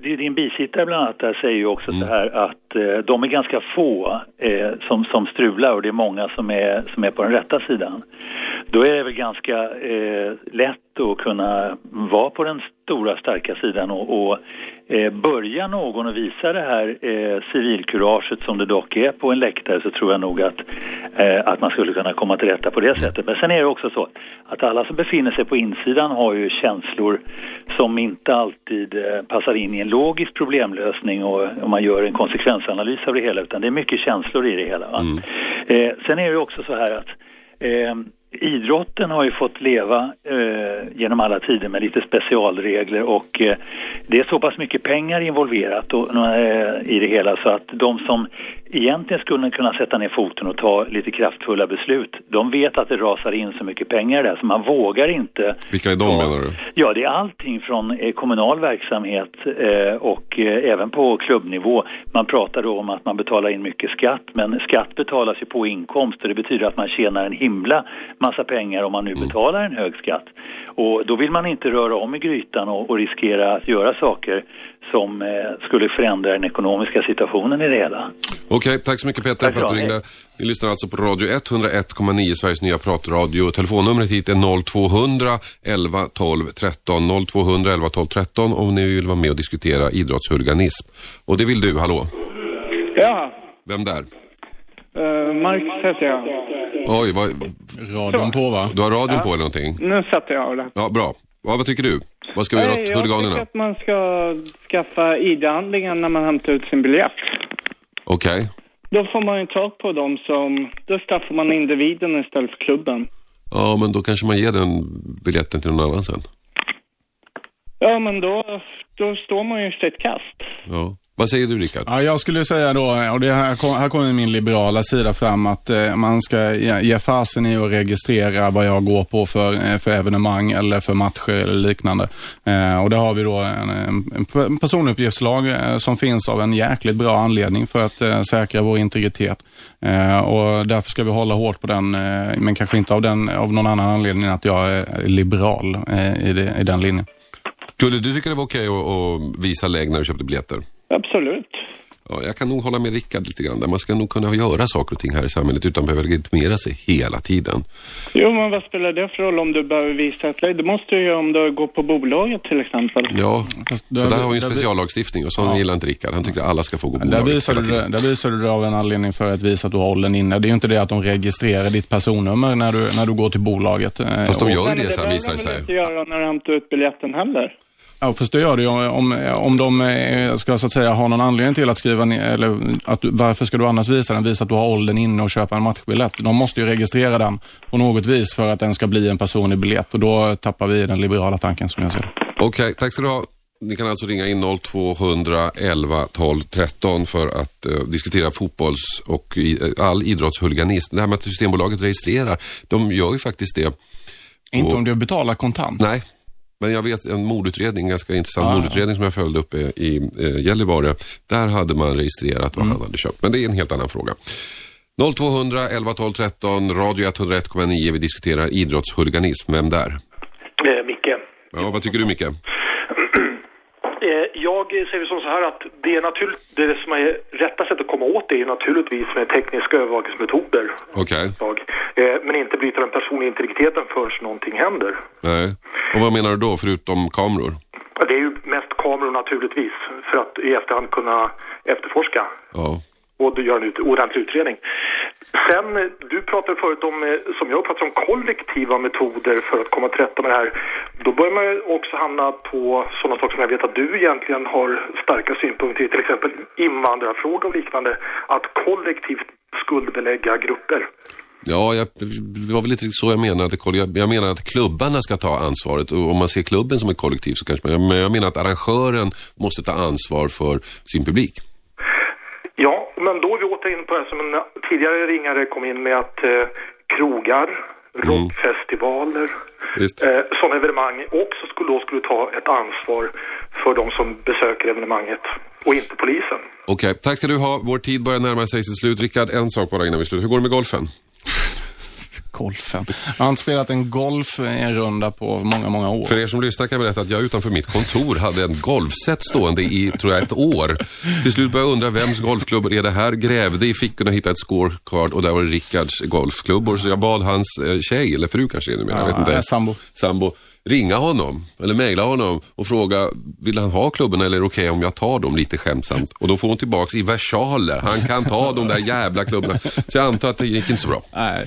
det, din bisittare bland annat där säger ju också så här att eh, de är ganska få eh, som, som strular och det är många som är, som är på den rätta sidan. Då är det väl ganska eh, lätt att kunna vara på den stora starka sidan och, och eh, börja någon och visa det här eh, civilkuraget som det dock är på en läktare så tror jag nog att, eh, att man skulle kunna komma till rätta på det sättet. Men sen är det också så att alla som befinner sig på insidan har ju känslor som inte alltid eh, passar in i en logisk problemlösning och om man gör en konsekvens konsekvensanalys av det hela utan det är mycket känslor i det hela. Va? Eh, sen är det också så här att eh, idrotten har ju fått leva eh, genom alla tider med lite specialregler och eh, det är så pass mycket pengar involverat och, eh, i det hela så att de som egentligen skulle kunna sätta ner foten och ta lite kraftfulla beslut, de vet att det rasar in så mycket pengar där så man vågar inte. Vilka är de menar du? Ja, det är allting från eh, kommunal verksamhet eh, och eh, även på klubbnivå. Man pratar då om att man betalar in mycket skatt, men skatt betalas ju på inkomst och det betyder att man tjänar en himla massa pengar om man nu betalar en hög skatt. Och då vill man inte röra om i grytan och, och riskera att göra saker som eh, skulle förändra den ekonomiska situationen i det hela. Okej, tack så mycket Peter Tack för att du ringde. Ni lyssnar alltså på Radio 101,9, Sveriges nya pratradio. Telefonnumret hit är 0200 11 12 13. 0200 11 12 13 om ni vill vara med och diskutera idrottshuliganism. Och det vill du, hallå? Ja, Vem där? uh, Mark sätter jag. Oj, vad... Radion på va? Du har radion Ja. på eller någonting? Nu sätter jag av det. Ja, bra. Ja, vad tycker du? Vad ska vi göra åt jag huliganerna? tycker att man ska skaffa ID-handlingar när man hämtar ut sin biljett. Okej. Då får man ju tag på dem som... Då straffar man individen istället för klubben. Ja, men då kanske man ger den biljetten till någon annan sen. Ja, men då, då står man ju sitt kast. Ja. Vad säger du, Rickard? Ja, jag skulle säga då, och det här, kom- här kommer min liberala sida fram, att eh, man ska ge, ge fasen i att registrera vad jag går på för, eh, för evenemang eller för matcher eller liknande. Eh, och där har vi då en, en, personuppgiftslag eh, som finns av en jäkligt bra anledning för att eh, säkra vår integritet. Eh, och därför ska vi hålla hårt på den, men kanske inte av, den, av någon annan anledning än att jag är liberal i, det, i den linjen. Skulle du tycka det var okej att, att visa lägg när du köpte biljetter? Absolut. Ja, jag kan nog hålla med Rickard lite grann där. Man ska nog kunna göra saker och ting här i samhället utan behöva legitimera sig hela tiden. Jo, men vad spelar det för roll om du behöver visa ett? Det måste du göra om du går på bolaget till exempel. Ja, Fast för där har vi en speciallagstiftning och sån gillar inte Rickard. Han tycker att alla ska få gå Där bolaget visar, du, det- där visar du det av en anledning för att visa att du har åldern inne. Det är ju inte det att de registrerar ditt personnummer när du, när du går till bolaget. Eh, Fast de gör ju Men det sen behöver visar det de väl sig. inte göra när du hämtar ut biljetten heller. Ja, fast det gör det om, om, de eh, ska så att säga ha någon anledning till att skriva ner, eller att varför ska du annars visa den? Visa att du har åldern inne och köpa en matchbiljett. De måste ju registrera den på något vis för att den ska bli en personlig biljett och då tappar vi den liberala tanken som jag ser det. Okej, tack ska du ha. Ni kan alltså ringa in 0200 11 12 13 för att eh, diskutera fotbolls och i, eh, all idrottshuliganism. Det här med att Systembolaget registrerar, de gör ju faktiskt det. Inte Och- om du betalar kontant. Nej, men jag vet en mordutredning, en ganska intressant Ah, ja. mordutredning som jag följde upp i, i eh, Gällivare. Där hade man registrerat vad Mm. han hade köpt. Men det är en helt annan fråga. 0200 11 12 13, radio 101,9. Vi diskuterar idrottshuliganism. Vem där? Eh, Micke. Ja, vad tycker du Micke? Jag säger som så här att det, är naturligt, det som är rätta sättet att komma åt det är naturligtvis med tekniska övervakningsmetoder. Okej, Jag, eh, men inte bryta den personliga integriteten förrän någonting händer. nej. Och vad menar du då, förutom kameror? Det är ju mest kameror naturligtvis för att i efterhand kunna efterforska Ja. Och du gör en ut, ordentlig utredning. Sen, eh, du pratade förut om, eh, som jag uppfattar om kollektiva metoder för att komma till rätta med det här. Då börjar man ju också hamna på sådana saker som jag vet att du egentligen har starka synpunkter i, till exempel invandrarfråga och liknande. Att kollektivt skuldbelägga grupper. Ja, jag, det var väl lite så jag menade. Jag menar att klubbarna ska ta ansvaret. Och om man ser klubben som ett kollektiv så kanske man... Men jag menar att arrangören måste ta ansvar för sin publik. Ja, men då är vi åter in på det som en tidigare ringare kom in med att eh, krogar, rockfestivaler, Visst. eh, sådana evenemang också skulle, då skulle ta ett ansvar för de som besöker evenemanget och inte polisen. Okej, tack ska du ha. Vår tid börjar närma sig sitt slut. Rickard, en sak bara innan vi slutar. Hur går det med golfen? Golfen. Jag har inte spelat en golf en runda på många, många år. För er som lyssnar kan jag berätta att jag utanför mitt kontor hade en golfset stående i, tror jag, ett år. Till slut började jag undra vems golfklubbor är det här? Grävde i fickorna och hittade ett scorecard och där var det Rickards golfklubbor. Så jag bad hans eh, tjej, eller fru kanske det numera, jag vet Ja, inte. eh, sambo. Sambo. Ringa honom, eller mejla honom och fråga, vill han ha klubborna eller är det okej om jag tar dem lite skämtsamt? Och då får hon tillbaks i versaler. Han kan ta de där jävla klubborna. Så jag antar att det gick inte så bra. Nej.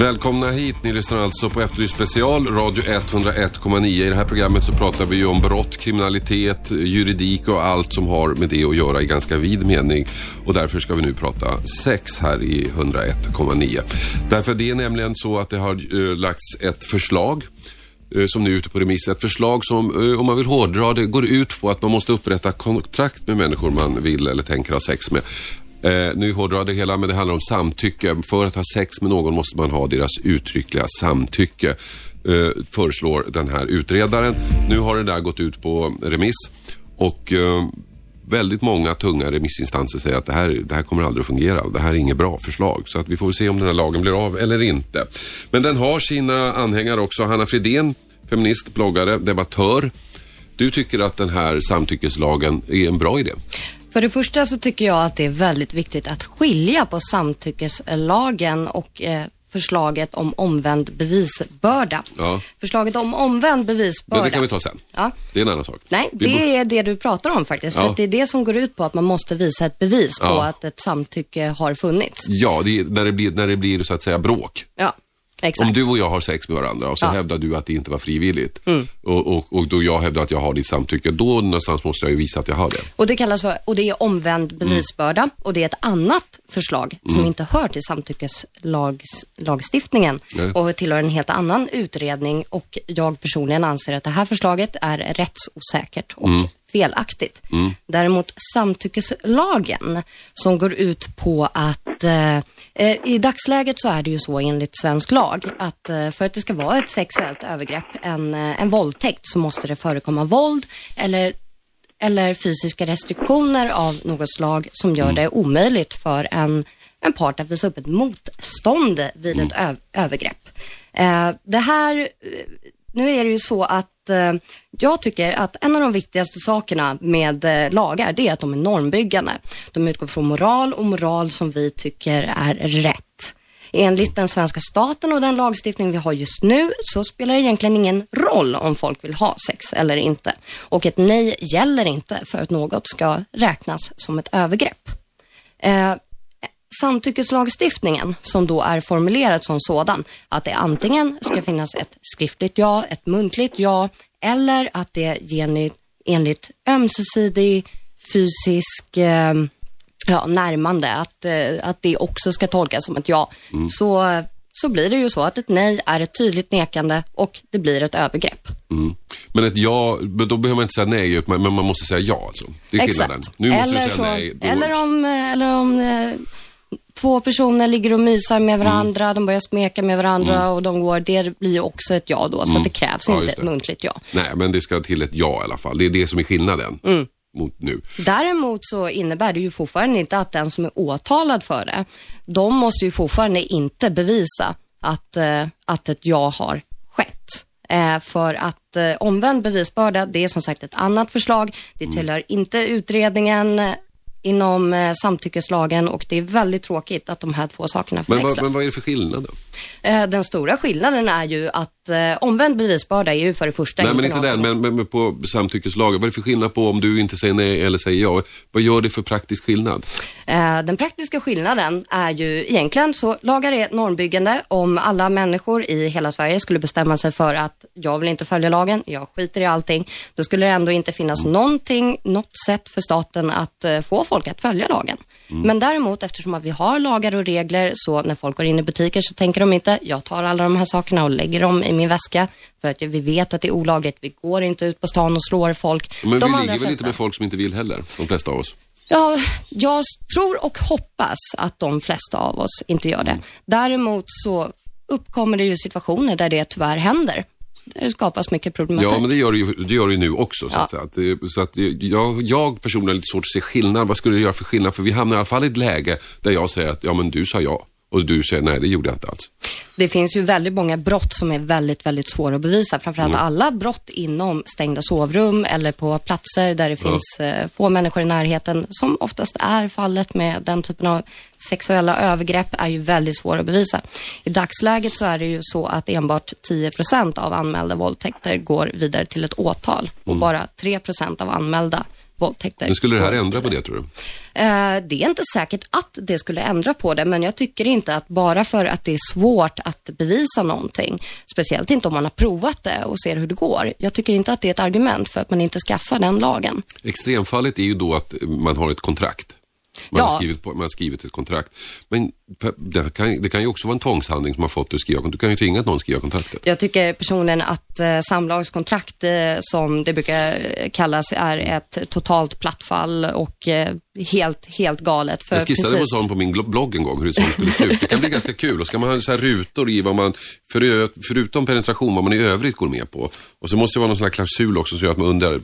Välkomna hit. Ni lyssnar alltså på Efterlyst special, radio 101,9. I det här programmet så pratar vi ju om brott, kriminalitet, juridik och allt som har med det att göra i ganska vid mening. Och därför ska vi nu prata sex här i 101,9. Därför det är nämligen så att det har eh, lagts ett förslag eh, som nu är ute på remiss. Ett förslag som, eh, om man vill hårdra det, går ut på att man måste upprätta kontrakt med människor man vill eller tänker ha sex med. Eh, nu hårdrar jag det hela, men det handlar om samtycke. För att ha sex med någon måste man ha deras uttryckliga samtycke, eh, föreslår den här utredaren. Nu har det där gått ut på remiss och eh, väldigt många tunga remissinstanser säger att det här, det här kommer aldrig att fungera. Det här är inget bra förslag. Så att vi får väl se om den här lagen blir av eller inte. Men den har sina anhängare också. Hanna Fridén, feminist, bloggare, debattör. Du tycker att den här samtyckeslagen är en bra idé? För det första så tycker jag att det är väldigt viktigt att skilja på samtyckeslagen och eh, förslaget om omvänd bevisbörda. Ja, Förslaget om omvänd bevisbörda. men det kan vi ta sen. Ja. Det är en annan sak. Nej, Vi det är det du pratar om faktiskt. Ja. För det är det som går ut på att man måste visa ett bevis på Ja. att ett samtycke har funnits. Ja, det är när, det blir, när det blir så att säga bråk. Ja, exakt. Om du och jag har sex med varandra och så Ja. hävdar du att det inte var frivilligt Mm. och, och, och då jag hävdar att jag har ditt samtycke, då någonstans måste jag ju visa att jag har det. Och det kallas för, och det är omvänd bevisbörda och det är ett annat förslag som Mm. inte hör till samtyckeslagstiftningen och tillhör en helt annan utredning och jag personligen anser att det här förslaget är rättsosäkert och Mm. Felaktigt. Mm. Däremot samtyckeslagen som går ut på att eh, eh, i dagsläget så är det ju så enligt svensk lag att eh, för att det ska vara ett sexuellt övergrepp, en, eh, en våldtäkt, så måste det förekomma våld eller eller fysiska restriktioner av något slag som gör det omöjligt för en, en part att visa upp ett motstånd vid ett ö- övergrepp. Eh, det här, eh, nu är det ju så att eh, jag tycker att en av de viktigaste sakerna med eh, lagar, det är att de är normbyggande. De utgår från moral och moral som vi tycker är rätt. Enligt den svenska staten och den lagstiftning vi har just nu så spelar det egentligen ingen roll om folk vill ha sex eller inte. Och ett nej gäller inte för att något ska räknas som ett övergrepp. Eh, samtyckeslagstiftningen som då är formulerad som sådan, att det antingen ska finnas ett skriftligt ja, ett muntligt ja eller att det enligt, enligt ömsesidig fysisk eh, ja, närmande, att, eh, att det också ska tolkas som ett ja. Mm. Så, så blir det ju så att ett nej är ett tydligt nekande och det blir ett övergrepp. Mm. Men ett ja, men då behöver man inte säga nej, men man måste säga ja alltså. Det är skillnaden. Nu måste eller, du så, säga nej. Då... eller om, eh, eller om eh, två personer ligger och mysar med varandra, de börjar smeka med varandra Mm. och de går, det blir också ett ja då, så Mm. det krävs Ja, inte ett muntligt ja. Nej, men det ska till ett ja i alla fall. Det är det som är skillnaden Mm. mot nu. Däremot så innebär det ju fortfarande inte att den som är åtalad för det, de måste ju fortfarande inte bevisa att, eh, att ett ja har skett. Eh, för att eh, omvänd bevisbörda, det är som sagt ett annat förslag. Det Mm. tillhör inte utredningen inom eh, samtyckeslagen och det är väldigt tråkigt att de här två sakerna Men, förväxlas. vad- men vad är det för skillnad då? Eh, Den stora skillnaden är ju att eh, omvänd bevisbörda är ju för det första Nej, men inte den, men, men, men på samtyckeslagen. Vad är det för skillnad på om du inte säger nej eller säger ja? Vad gör det för praktisk skillnad? Eh, Den praktiska skillnaden är ju egentligen så, lagar är normbyggande. Om alla människor i hela Sverige skulle bestämma sig för att jag vill inte följa lagen, jag skiter i allting, då skulle det ändå inte finnas någonting, något sätt för staten att få folk att följa lagen. Mm. Men däremot, eftersom att vi har lagar och regler, så när folk går in i butiker så tänker de inte, jag tar alla de här sakerna och lägger dem i min väska, för att vi vet att det är olagligt, vi går inte ut på stan och slår folk. Men De vi ligger väl inte med folk som inte vill heller, de flesta av oss. Ja, jag tror och hoppas att de flesta av oss inte gör det. Däremot så uppkommer det ju situationer där det tyvärr händer. Där det skapas mycket problematik. Ja, men det gör det ju, det gör det nu också. Så Ja. att. Att så att jag, jag personligen har lite svårt att se skillnad. Vad skulle det göra för skillnad? För vi hamnar i alla fall i ett läge där jag säger att ja, men du sa ja. Och du säger nej, det gjorde jag inte alls. Det finns ju väldigt många brott som är väldigt, väldigt svåra att bevisa. Framförallt Mm. alla brott inom stängda sovrum eller på platser där det Ja. finns eh, få människor i närheten, som oftast är fallet med den typen av sexuella övergrepp, är ju väldigt svåra att bevisa. I dagsläget så är det ju så att enbart 10% av anmälda våldtäkter går vidare till ett åtal och Mm. bara 3% av anmälda våldtäkter. Men skulle det här ändra på det tror du? Eh, det är inte säkert att det skulle ändra på det, men jag tycker inte att bara för att det är svårt att bevisa någonting, speciellt inte om man har provat det och ser hur det går. Jag tycker inte att det är ett argument för att man inte skaffar den lagen. Extremfallet är ju då att man har ett kontrakt. Man, Ja. har, skrivit på, man har skrivit ett kontrakt. Men det kan, det kan ju också vara en tvångshandling som har fått dig att skriva Du kan ju tvinga någon att skriva kontraktet. Jag tycker personligen att eh, samlagskontrakt, eh, som det brukar kallas, är ett totalt plattfall och eh, helt, helt galet. För Jag skissade på precis- sån på min blogg en gång, hur det skulle se ut. Det kan bli ganska kul. Och ska man ha så här rutor i vad man, för, förutom penetration, vad man i övrigt går med på. Och så måste det vara någon sån här klausul också som gör att man under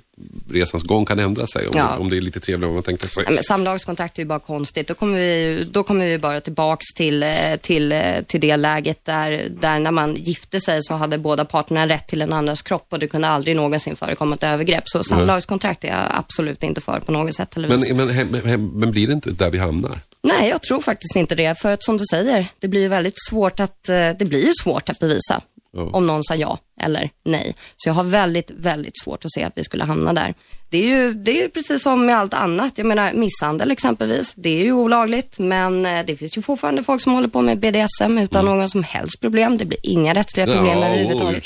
resans gång kan ändra sig. Om, Ja. om det är lite trevligare än vad man tänkte sig. Ja, samlagskontrakt är ju bara konstigt. Då kommer vi, då kommer vi bara tillbaks till, eh, till, eh, till det läget där, där när man gifte sig så hade båda parterna rätt till en andras kropp och det kunde aldrig någonsin förekomma ett övergrepp. Så samlagskontrakt är jag absolut inte för på något sätt eller vis. Men, men, hem, men blir det inte där vi hamnar? Nej, jag tror faktiskt inte det. För att som du säger, det blir ju väldigt svårt att, eh, det blir ju svårt att bevisa om någon sa ja eller nej. Så jag har väldigt, väldigt svårt att se att vi skulle hamna där. Det är ju, det är ju precis som med allt annat. Jag menar misshandel exempelvis, det är ju olagligt, men eh, det finns ju fortfarande folk som håller på med BDSM utan någon som helst problem. Det blir inga rättsliga problem Ja, överhuvudtaget.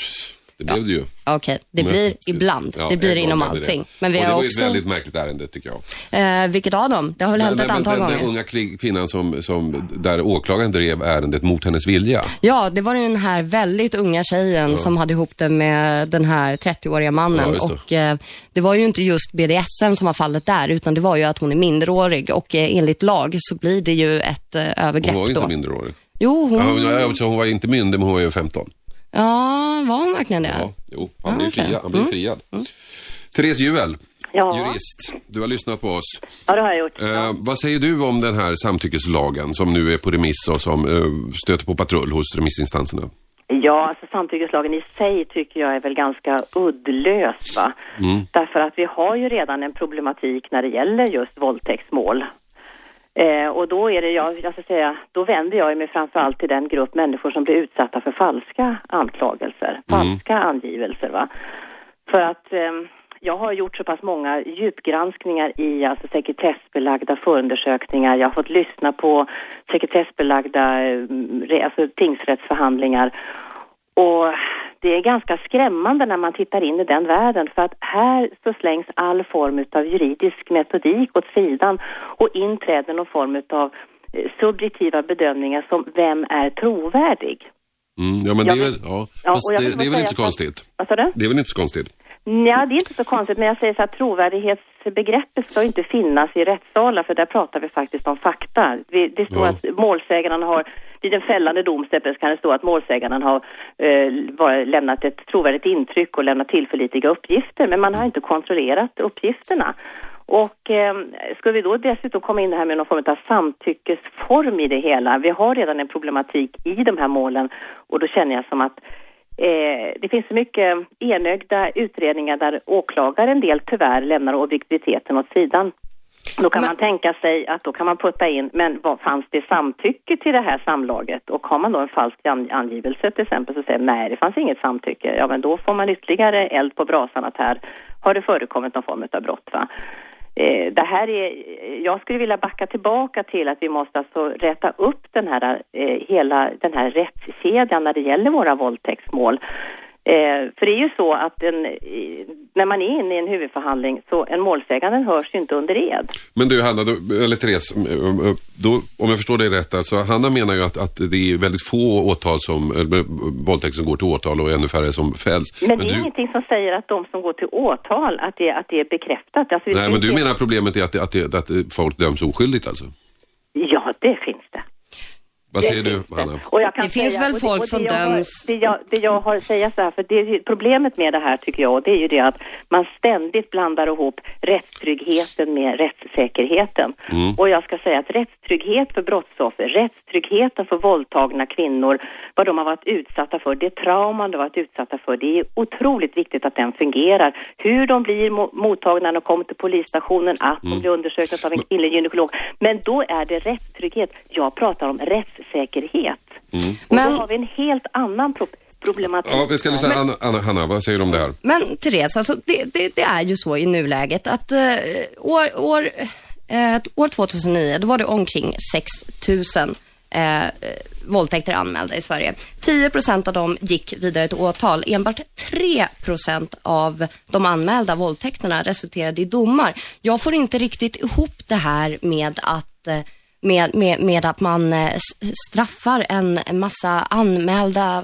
Det blev det ju. Okej, det Men- blir ibland. Ja, det blir inom blev det allting. det. Men vi och det har var ju också, ett väldigt märkligt ärende tycker jag. eh, vilket av dem? Det har väl hänt ett antal den, gånger. Den unga kli- kvinnan som, som, där åklagaren drev ärendet mot hennes vilja. Ja, det var ju den här väldigt unga tjejen som hade ihop det med den här 30-åriga mannen. Just det. och eh, det var ju inte just BDSM som var fallet där, utan det var ju att hon är minderårig och eh, enligt lag så blir det ju ett eh, övergrepp Hon var ju inte minderårig. Jo, hon... Ja, hon, ja, så hon var inte myndig, men hon var ju 15. Ja, var hon verkligen det? Ja, jo, han Ja, blir okej. friad. Han blir Mm. friad. Therese Juel, Ja. jurist. Du har lyssnat på oss. Ja, det har jag gjort. Eh, vad säger du om den här samtyckeslagen som nu är på remiss och som eh, stöter på patrull hos remissinstanserna? Ja, alltså samtyckeslagen i sig tycker jag är väl ganska uddlös va. Mm. Därför att vi har ju redan en problematik när det gäller just våldtäktsmål. Eh, och då är det, jag, jag ska säga, då vänder jag mig framförallt till den grupp människor som blir utsatta för falska anklagelser, falska angivelser va. För att eh, jag har gjort så pass många djupgranskningar i alltså sekretessbelagda förundersökningar. Jag har fått lyssna på sekretessbelagda eh, alltså tingsrättsförhandlingar. Och det är ganska skrämmande när man tittar in i den världen för att här så slängs all form av juridisk metodik åt sidan och in träder någon form av eh, subjektiva bedömningar som vem är trovärdig? Mm, ja, men det är väl, ja. Ja, Fast det, det är väl inte så konstigt? Vad sa du? Det är väl inte så konstigt? Ja, det är inte så konstigt, men jag säger så att trovärdighetsbegreppet ska inte finnas i rättssalar, för där pratar vi faktiskt om fakta. Det står Ja. att målsägaren har, vid en fällande dom kan det stå att målsäganden har eh, var, lämnat ett trovärdigt intryck och lämnat tillförlitliga uppgifter, men man har inte kontrollerat uppgifterna. Och eh, ska vi då dessutom komma in här med någon form av samtyckesform i det hela? Vi har redan en problematik i de här målen och då känner jag som att Eh, det finns så mycket enögda utredningar där åklagaren del tyvärr lämnar objektiviteten åt sidan. Då kan man tänka sig att då kan man putta in, men vad fanns det samtycke till det här samlaget? Och har man då en falsk an- angivelse till exempel så säger nej det fanns inget samtycke. Ja men då får man ytterligare eld på brasan att här har det förekommit någon form av brott va. Eh, det här är, jag skulle vilja backa tillbaka till att vi måste alltså rätta upp den här, eh, hela den här rättskedjan när det gäller våra våldtäktsmål. Eh, för det är ju så att en, eh, när man är inne i en huvudförhandling så en målsägande hörs ju inte under ed. Men du Hanna, då, eller Therese, eh, eh, då, om jag förstår dig rätt, alltså, Hanna menar ju att, att det är väldigt få åtal som, eller, eh, våldtäkt som går till åtal och ännu färre som fälls. Men det är du, ingenting som säger att de som går till åtal, att det, att det är bekräftat. Alltså, nej, men du menar problemet är att, det- att, det- att folk döms oskyldigt alltså? Ja, det finns. Vad säger du Hanna? Och jag kan Det finns säga- väl och det- folk och det som har- döms. Det jag, det jag har att säga så här, för det är ju, problemet med det här tycker jag, det är ju det att man ständigt blandar ihop rättstryggheten med rättssäkerheten. Mm. Och jag ska säga att rättstrygghet för brottsoffer, rättstryggheten för våldtagna kvinnor, vad de har varit utsatta för, det trauman de har varit utsatta för, det är otroligt viktigt att den fungerar. Hur de blir mo- mottagna när de kommer till polisstationen, att de Mm. blir undersökta av en kvinnlig gynekolog. Men då är det rättstrygghet. Jag pratar om rättssäkerhet. Och Men- då har vi en helt annan pro- problematik. Ja, vi ska lyssna. Anna, Anna, Hanna, vad säger du om det här? Men Therese, alltså det, det, det är ju så i nuläget att eh, år, år, eh, år 2009, då var det omkring 6 000 eh, våldtäkter anmälda i Sverige. 10 procent av dem gick vidare till åtal. Enbart 3 procent av de anmälda våldtäkterna resulterade i domar. Jag får inte riktigt ihop det här med att eh, med, med, med att man eh, straffar en massa anmälda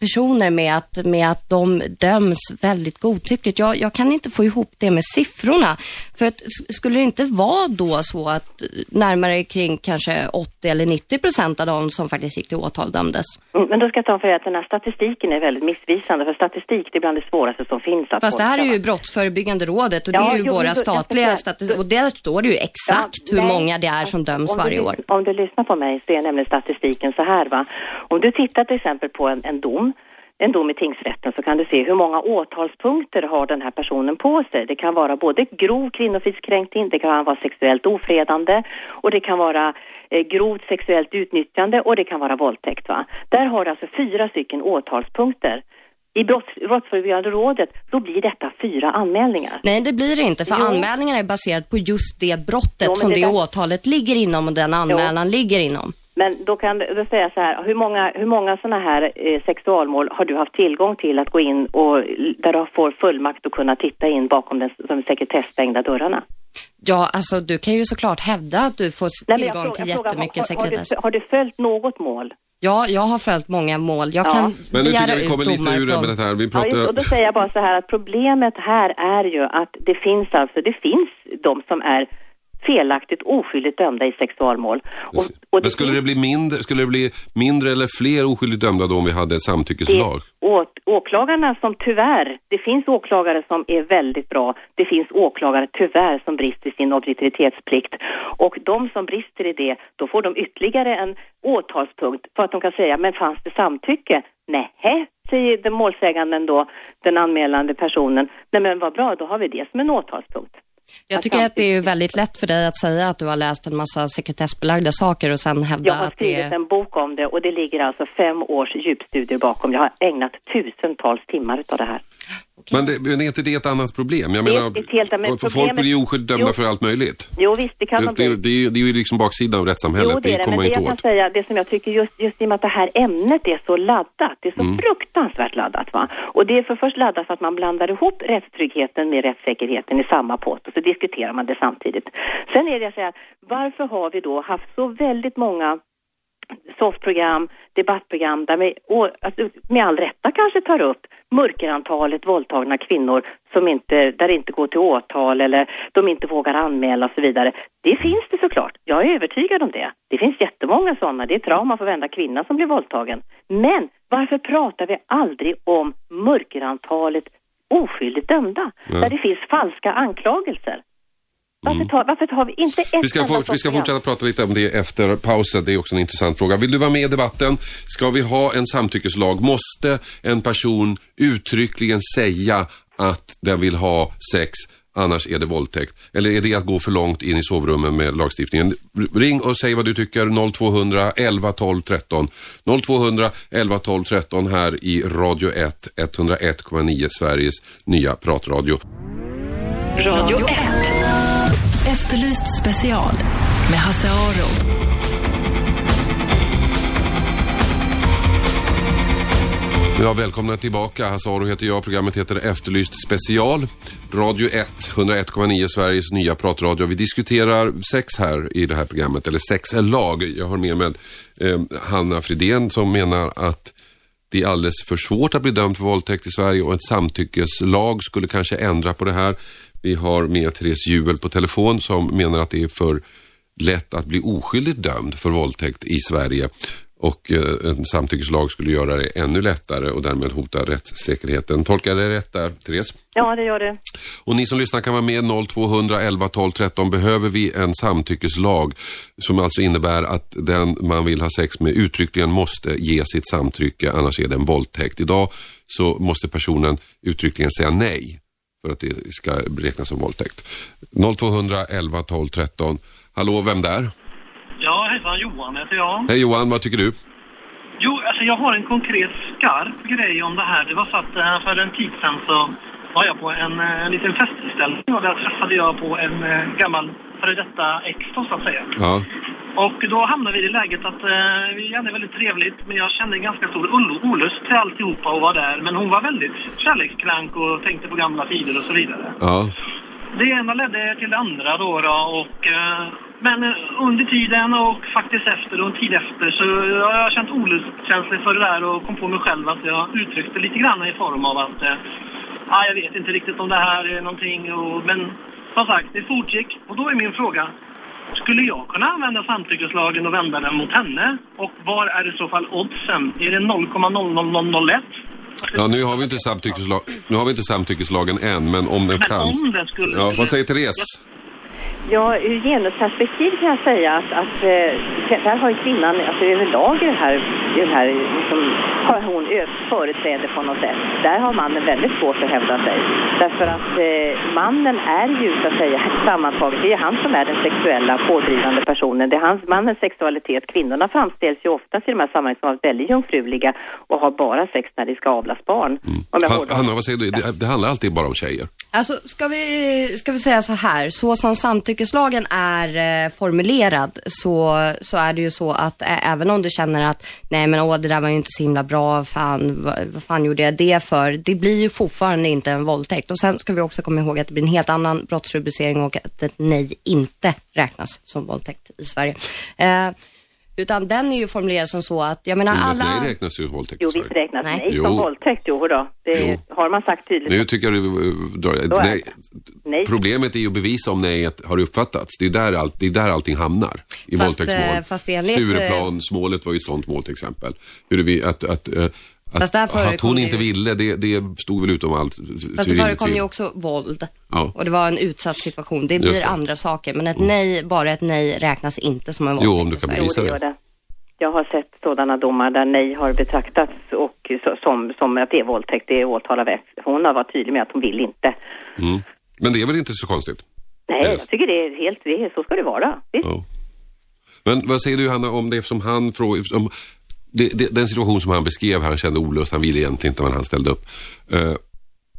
personer med att, med att de döms väldigt godtyckligt. Jag, jag kan inte få ihop det med siffrorna. För att, skulle det inte vara då så att eh, närmare kring kanske 80 eller 90 procent av de som faktiskt gick till åtal dömdes? Mm, Men då ska jag ta för att den här statistiken är väldigt missvisande, för statistik det är bland det svåraste som finns. Att Fast det här är ju? Brottsförebyggande rådet och det Ja, är ju jo, våra statliga statistiker och där står det ju exakt Ja, hur nej. många det är som döms varje lys- år. Om du lyssnar på mig så är nämligen statistiken så här va. Om du tittar till exempel på en, en dom, en dom i tingsrätten så kan du se hur många åtalspunkter har den här personen på sig. Det kan vara både grov kvinnofridskränkning, det kan vara sexuellt ofredande och det kan vara eh, grovt sexuellt utnyttjande och det kan vara våldtäkt va. Där har du alltså fyra stycken åtalspunkter. I brotts, Brottsförebyggande rådet, då blir detta fyra anmälningar. Nej, det blir det inte, för Jo. anmälningarna är baserat på just det brottet Jo, som det det, där- åtalet ligger inom och den anmälan ligger inom. Men då kan då säger jag så här, hur många, hur många sådana här eh, sexualmål har du haft tillgång till att gå in och där du får fullmakt att kunna titta in bakom den, de sekretessstängda dörrarna? Ja, alltså du kan ju såklart hävda att du får Nej, tillgång frågar- till jag frågar, jättemycket har, har, sekretess. du, har du följt något mål? Ja, jag har följt många mål. Jag Ja. kan Men nu tycker jag vi kommer lite ur från... ämnet här. Vi Ja, pratar... just, och då säger jag bara så här att problemet här är ju att det finns alltså, det finns de som är felaktigt oskyldigt dömda i sexualmål. Och, och Men skulle det, bli mindre, skulle det bli mindre eller fler oskyldigt dömda då om vi hade samtyckeslag? åt, åklagarna som tyvärr, det finns åklagare som är väldigt bra, det finns åklagare tyvärr som brister i sin objektivitetsplikt. Och de som brister i det, då får de ytterligare en åtalspunkt för att de kan säga, men fanns det samtycke? Nej, säger den målsäganden då, den anmälande personen. Nej men vad bra, då har vi det som en åtalspunkt. Jag tycker att det är väldigt lätt för dig att säga att du har läst en massa sekretessbelagda saker och sen hävda Jag har att det skrivit är... en bok om det och det ligger alltså fem års djupstudier bakom. Jag har ägnat tusentals timmar utav det här. Men, det, men är inte det ett annat problem? Jag Det menar, ett helt- men folk problemet- blir ju oskyldigt dömda för allt möjligt. Jo visst, det kan Det, de bli. det, det, är ju- det är ju liksom baksidan av rättssamhället. Jo, det är det, kommer men det jag kan säga, det som jag tycker just, just i och med att det här ämnet är så laddat, det är så Mm. fruktansvärt laddat va. Och det är för först laddat för att man blandar ihop rättstryggheten med rättssäkerheten i samma pott och så diskuterar man det samtidigt. Sen är det jag säger, varför har vi då haft så väldigt många soffprogram, debattprogram där vi alltså, med all rätta kanske tar upp mörkerantalet våldtagna kvinnor som inte, där det inte går till åtal eller de inte vågar anmäla och så vidare. Det finns det såklart. Jag är övertygad om det. Det finns jättemånga sådana. Det är trauma för varenda kvinna som blir våldtagen. Men varför pratar vi aldrig om mörkerantalet oskyldigt dömda? Ja. Där det finns falska anklagelser. Varför tar, varför tar vi inte ett Vi ska, enda for, sånt vi ska fortsätta prata lite om det efter pausen. Det är också en intressant fråga. Vill du vara med i debatten? Ska vi ha en samtyckeslag? Måste en person uttryckligen säga att den vill ha sex, annars är det våldtäkt? Eller är det att gå för långt in i sovrummen med lagstiftningen? Ring och säg vad du tycker. 0200 11 12 13. 0200 11 12 13 här i Radio 1, 101,9 Sveriges nya pratradio. Radio 1. Efterlyst special med Hasse Aro. Ja, välkomna tillbaka. Hasse Aro heter jag. Programmet heter Efterlyst special. Radio 1, 101,9 Sveriges nya pratradio. Vi diskuterar sex här i det här programmet, eller sex är lag. Jag har med mig eh, Hanna Fridén som menar att det är alldeles för svårt att bli dömd för våldtäkt i Sverige och ett samtyckeslag skulle kanske ändra på det här. Vi har med Therese Juel på telefon som menar att det är för lätt att bli oskyldigt dömd för våldtäkt i Sverige. Och eh, en samtyckeslag skulle göra det ännu lättare och därmed hota rättssäkerheten. Tolkar jag det rätt där, Therese? Ja, det gör det. Och ni som lyssnar kan vara med 0200 11 12 13. Behöver vi en samtyckeslag som alltså innebär att den man vill ha sex med uttryckligen måste ge sitt samtycke, annars är det en våldtäkt. Idag så måste personen uttryckligen säga nej för att det ska räknas som våldtäkt. 0200 11 12 13. Hallå, vem där? Ja, hejsan Johan heter jag. Hej Johan, vad tycker du? Jo, alltså jag har en konkret skarp grej om det här. Det var så att eh, för en tid sedan så var jag på en, eh, en liten festställning och där träffade jag på en eh, gammal före detta ex då, så att säga. Ja. Och då hamnade vi i läget att eh, vi hade väldigt trevligt men jag kände en ganska stor ol- olust till alltihopa och var där. Men hon var väldigt kärlekskrank och tänkte på gamla tider och så vidare. Ja. Det ena ledde till det andra då, då och, eh, men eh, under tiden och faktiskt efter och en tid efter så har jag känt olustkänslor för det där och kom på mig själv att jag uttryckte lite grann i form av att eh, ah, jag vet inte riktigt om det här är någonting och, men som sagt, det fortgick och då är min fråga skulle jag kunna använda samtyckeslagen och vända den mot henne? Och var är i så fall oddsen? Är det 0,00001? Ja, nu har vi inte, samtyckeslag, nu har vi inte samtyckeslagen än, men om den Men fanns. om den skulle- Ja, vad säger Therese? Ja, ur genusperspektiv kan jag säga att, att eh, där har ju kvinnan, alltså överlag i det här, i det här liksom, har hon företräde på något sätt. Där har mannen väldigt svårt att hävda sig. Därför att eh, mannen är ju så att säga sammantaget, det är han som är den sexuella pådrivande personen. Det är hans, mannens sexualitet. Kvinnorna framställs ju oftast i de här sammanhangen som väldigt jungfruliga och har bara sex när det ska avlas barn. Hårdrar. Hanna, vad säger du? Det, det handlar alltid bara om tjejer. Alltså, ska vi, ska vi säga så här, så som samtyckeslagen är eh, formulerad så, så är det ju så att ä- även om du känner att nej men åh det där var ju inte så himla bra, fan vad, vad fan gjorde jag det för? Det blir ju fortfarande inte en våldtäkt och sen ska vi också komma ihåg att det blir en helt annan brottsrubricering och att ett nej inte räknas som våldtäkt i Sverige. Eh, utan den är ju formulerad som så att, jag menar Jo, alla... Nej räknas ju våldtäkt. Jo, visst räknas nej, Jo. som våldtäkt. Jo, då. Det har man sagt tydligt. Nu tycker jag du eh, drar... Nej, det. Nej. problemet är ju att bevisa om nejet har uppfattats. Det är där, allt, det är där allting hamnar i Fast, våldtäktsmål. eh, fast enligt, Stureplansmålet var ju ett sånt mål till exempel. Hur vi, att, att, eh, att, där att hon inte ju- ville, det, det stod väl utom allt Fast det förekom ju också våld. Ja. Och det var en utsatt situation. Det blir det. Mm. andra saker. Men ett nej, bara ett nej räknas inte som en våldtäkt. Jo, om du kan bevisa det. Jag har sett sådana domar där nej har betraktats och som, som att det är våldtäkt, det är åtal av. Hon har varit tydlig med att hon vill inte. Mm. Men det är väl inte så konstigt? Nej, jag tycker det är helt, det är, så ska det vara. Visst. Ja. Men vad säger du Hanna om det som han frågade, om det, det, den situation som han beskrev här, han kände olust, han ville egentligen inte men han ställde upp. Eh,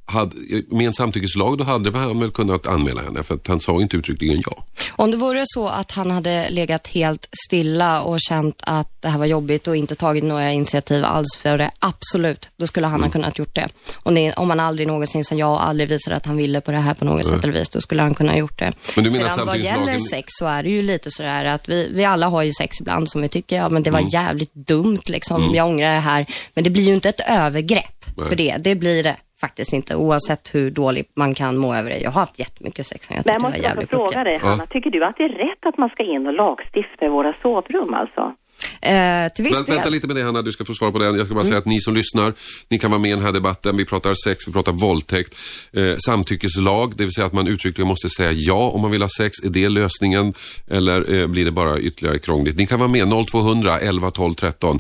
hade, med en samtyckeslag då hade han väl kunnat anmäla henne för att han sa inte uttryckligen ja. Om det vore så att han hade legat helt stilla och känt att det här var jobbigt och inte tagit några initiativ alls för det, absolut, då skulle han Mm. ha kunnat gjort det. Om, det, om han aldrig någonsin sa ja och aldrig visade att han ville på det här på något Nej. sätt eller vis, då skulle han kunna ha gjort det. Men du menar Sedan vad gäller sex så är det ju lite sådär att vi, vi alla har ju sex ibland som vi tycker, ja men det var Mm. jävligt dumt liksom, Mm. jag ångrar det här. Men det blir ju inte ett övergrepp Nej. för det, det blir det faktiskt inte oavsett hur dåligt man kan må över det. Jag har haft jättemycket sex som jag Men tyckte jag var måste bara få jävligt fråga dig, Hanna, tycker du att det är rätt att man ska in och lagstifta i våra sovrum alltså? Eh, till viss Men, del. vänta lite med det Hanna, du ska få svara på den. Jag ska bara säga att ni som lyssnar, ni kan vara med i den här debatten. Vi pratar sex, vi pratar våldtäkt, eh, samtyckeslag, det vill säga att man uttryckligen måste säga ja om man vill ha sex. Är det lösningen eller eh, blir det bara ytterligare krångligt? Ni kan vara med 0200 11 12 13.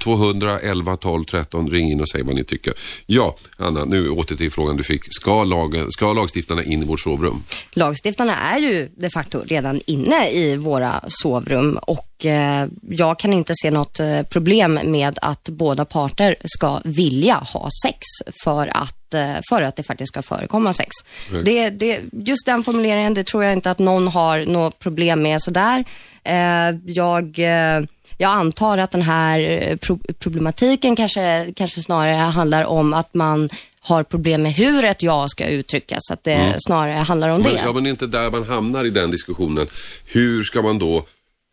0200 11 12 13. Ring in och säg vad ni tycker. Ja, Hanna, nu åter till frågan du fick. Ska, lagen, ska lagstiftarna in i vårt sovrum? Lagstiftarna är ju de facto redan inne i våra sovrum och eh, jag kan inte se något eh, problem med att båda parter ska vilja ha sex för att, eh, för att det faktiskt ska förekomma sex. Mm. Det, det, just den formuleringen, det tror jag inte att någon har något problem med sådär. Eh, jag... Jag antar att den här pro problematiken kanske, kanske snarare handlar om att man har problem med hur ett ja ska uttryckas. Att det Mm. snarare handlar om Men, det. ja, men det är inte där man hamnar i den diskussionen. Hur ska man då...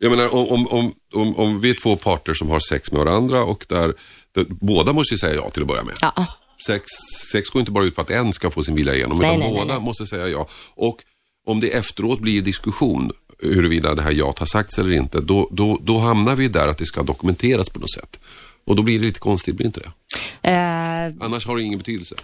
Jag menar, om, om, om, om, vi är två parter som har sex med varandra och där, båda måste ju säga ja till att börja med. Ja. Sex, sex går inte bara ut på att en ska få sin vilja igenom, Nej, utan nej, båda nej. måste säga ja. Och om det efteråt blir diskussion huruvida det här jaet har sagts eller inte, då, då, då hamnar vi där att det ska dokumenteras på något sätt. Och då blir det lite konstigt, blir inte det? Eh, Annars har det ingen betydelse.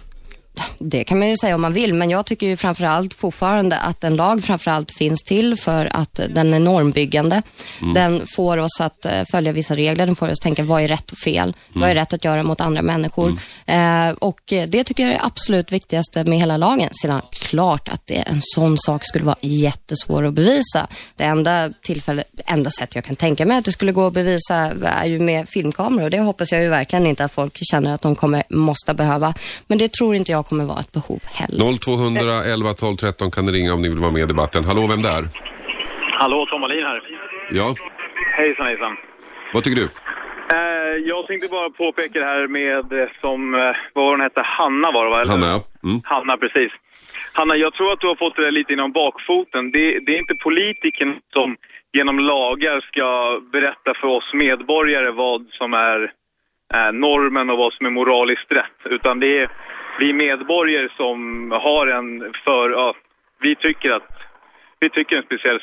Det kan man ju säga om man vill, men jag tycker ju framförallt fortfarande att en lag framförallt finns till för att den är normbyggande. Mm. Den får oss att eh, följa vissa regler, den får oss att tänka vad är rätt och fel? Vad är rätt att göra mot andra människor? Eh, och eh, det tycker jag är det absolut viktigaste med hela lagen. Sedan klart att det, en sån sak skulle vara jättesvår att bevisa. Det enda tillfälle, enda sätt jag kan tänka mig att det skulle gå att bevisa är ju med filmkameror. Det hoppas jag ju verkligen inte att folk känner att de kommer, måste behöva. Men det tror inte jag kommer vara ett behov heller. 0211 12 13 kan ni ringa om ni vill vara med i debatten. Hallå, vem där? Hallå, Tom Alin här. Ja, Hejsan, hejsan. vad tycker du? Eh, jag tänkte bara påpeka det här med som, eh, vad var hon hette, Hanna var det va? Eller? Hanna, ja. Mm. Hanna, precis. Hanna, jag tror att du har fått det där lite inom bakfoten. Det, det är inte politiken som genom lagar ska berätta för oss medborgare vad som är eh, normen och vad som är moraliskt rätt. Utan det är vi medborgare som har en för, ja, vi tycker att, vi tycker en speciell,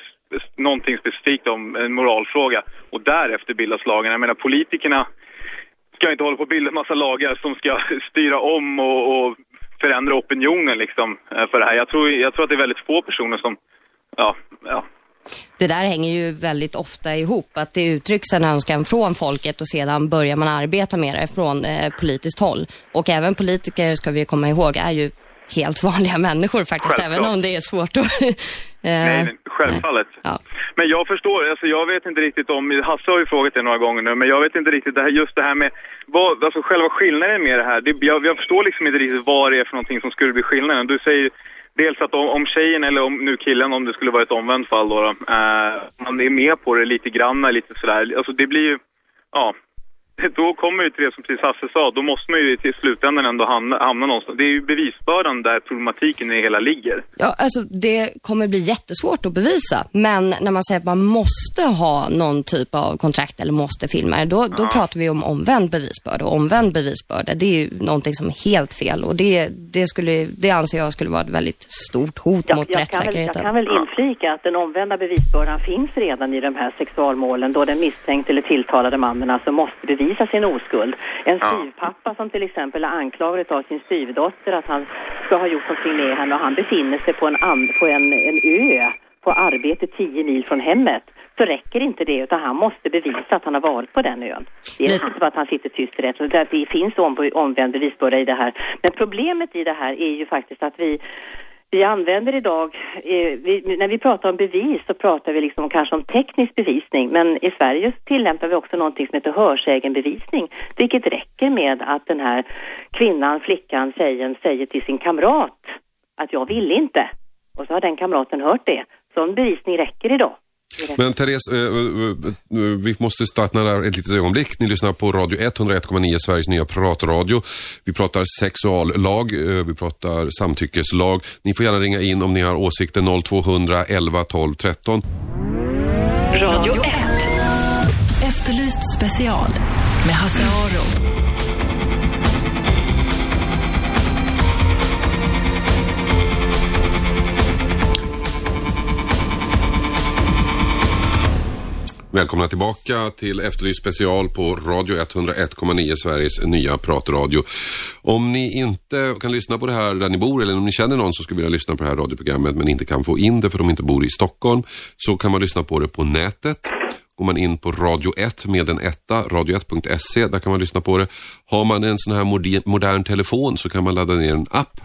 någonting specifikt om en moralfråga och därefter bildas lagarna. Jag menar politikerna ska inte hålla på och bilda en massa lagar som ska styra om och, och förändra opinionen liksom eh, för det här. Jag tror, jag tror att det är väldigt få personer som, ja, ja, det där hänger ju väldigt ofta ihop, att det uttrycks en önskan från folket och sedan börjar man arbeta med det från eh, politiskt håll. Och även politiker, ska vi komma ihåg, är ju helt vanliga människor faktiskt, Självklart. även om det är svårt att... eh, Nej, nej, självfallet. Men jag förstår, alltså jag vet inte riktigt om, Hasse har ju frågat det några gånger nu, men jag vet inte riktigt det här, just det här med, vad, alltså själva skillnaden med det här, det, jag, jag förstår liksom inte riktigt vad det är för någonting som skulle bli skillnaden. Du säger dels att om, om tjejen, eller om nu killen, om det skulle vara ett omvänt fall då, då eh, man är med på det lite grann, lite sådär, alltså det blir ju, ja, då kommer ju till det som precis Hasse sa, då måste man ju till slutändan ändå hamna, hamna någonstans. Det är ju bevisbördan där problematiken i hela ligger. Ja, alltså det kommer bli jättesvårt att bevisa. Men när man säger att man måste ha någon typ av kontrakt eller måste filma då, då pratar vi om omvänd bevisbörda. Och omvänd bevisbörda, det är ju någonting som är helt fel. Och det, det, skulle, det anser jag skulle vara ett väldigt stort hot mot Jag kan, väl, jag rättssäkerheten. kan väl inflika att den omvända bevisbördan finns redan i de här sexualmålen då den misstänkte eller tilltalade mannen alltså måste bevisa sin oskuld. En styvpappa som till exempel är anklagad av sin styvdotter att han ska ha gjort någonting med henne och han befinner sig på en, på en, en ö på arbete tio mil från hemmet så räcker inte det utan han måste bevisa att han har varit på den ön. Det är inte bara att han sitter tyst i rätt. Det det finns om, omvänd bevisbörda i det här. Men problemet i det här är ju faktiskt att vi vi använder idag, eh, vi, när vi pratar om bevis så pratar vi liksom kanske om teknisk bevisning men i Sverige tillämpar vi också någonting som heter hörsägenbevisning vilket räcker med att den här kvinnan, flickan, tjejen säger till sin kamrat att jag vill inte och så har den kamraten hört det. Sån bevisning räcker idag. Men Therese, eh, eh, eh, vi måste stanna där ett litet ögonblick. Ni lyssnar på Radio 101,9, Sveriges nya pratradio. Vi pratar sexuallag, vi pratar samtyckeslag. Ni får gärna ringa in om ni har åsikter 0200 11 12 13. Radio 1. Efterlyst special med Hasse Aro. Välkomna tillbaka till Efterlyst special på Radio 101,9 Sveriges nya pratradio. Om ni inte kan lyssna på det här där ni bor eller om ni känner någon som skulle vilja lyssna på det här radioprogrammet men inte kan få in det för de inte bor i Stockholm så kan man lyssna på det på nätet. Går man in på Radio 1 med en etta, radio1.se, där kan man lyssna på det. Har man en sån här moder- modern telefon så kan man ladda ner en app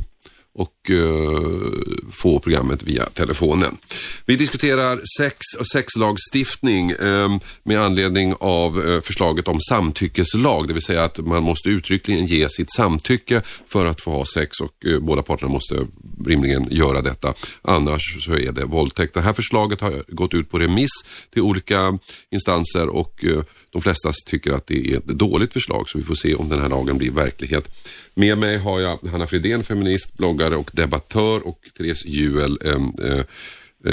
och uh, få programmet via telefonen. Vi diskuterar sex och sexlagstiftning um, med anledning av uh, förslaget om samtyckeslag, det vill säga att man måste uttryckligen ge sitt samtycke för att få ha sex och uh, båda parterna måste rimligen göra detta. Annars så är det våldtäkt. Det här förslaget har gått ut på remiss till olika instanser och de flesta tycker att det är ett dåligt förslag så vi får se om den här lagen blir verklighet. Med mig har jag Hanna Fridén, feminist, bloggare och debattör och Therese Juel, eh, eh,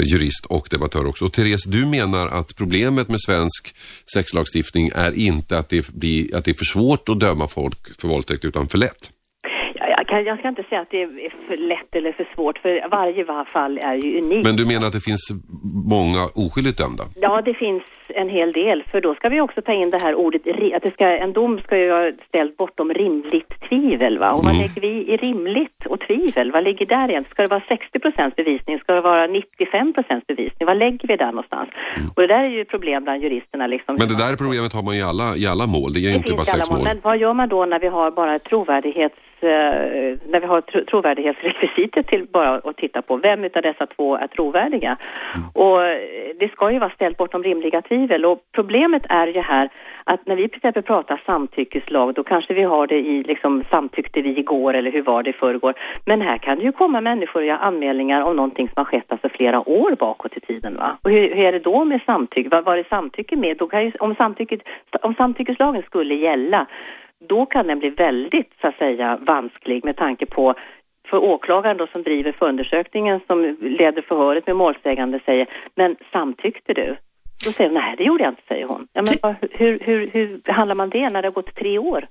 jurist och debattör också. Och Therese, du menar att problemet med svensk sexlagstiftning är inte att det, blir, att det är för svårt att döma folk för våldtäkt utan för lätt? Jag, ska inte säga att det är för lätt eller för svårt, för varje va- fall är ju unikt. Men du menar att det finns många oskyldigt dömda? Ja, det finns en hel del, för då ska vi också ta in det här ordet, att det ska, en dom ska ju vara ställd bortom rimligt tvivel, va? Och vad lägger vi i rimligt och tvivel? Vad ligger där igen? Ska det vara 60 procents bevisning? Ska det vara 95 procents bevisning? Vad lägger vi där någonstans? Och det där är ju problem bland juristerna liksom. Men det där problemet har man i alla, i alla mål. Det är ju inte bara sex mål. Men vad gör man då när vi har bara trovärdighets, när vi har tro, trovärdighetsrekvisitet till bara att titta på? Vem utav dessa två är trovärdiga? Och eh, det ska ju vara ställt bortom rimliga tvivel. Och problemet är ju här att när vi till exempel pratar samtyckeslag, då kanske vi har det i liksom samtyckte vi igår eller hur var det i förrgår. Men här kan det ju komma människor och göra anmälningar om någonting som har skett alltså flera år bakåt i tiden. Va? Och hur, hur är det då med samtycke? Vad var det samtycke med? Då kan ju, om, samtycket, om samtyckeslagen skulle gälla, då kan den bli väldigt, så att säga, vansklig med tanke på för åklagaren då som driver förundersökningen som leder förhöret med målsägande säger, men samtyckte du? Då säger hon, nej det gjorde jag inte, säger hon. Ja, men hur, hur, hur behandlar man det när det har gått tre år?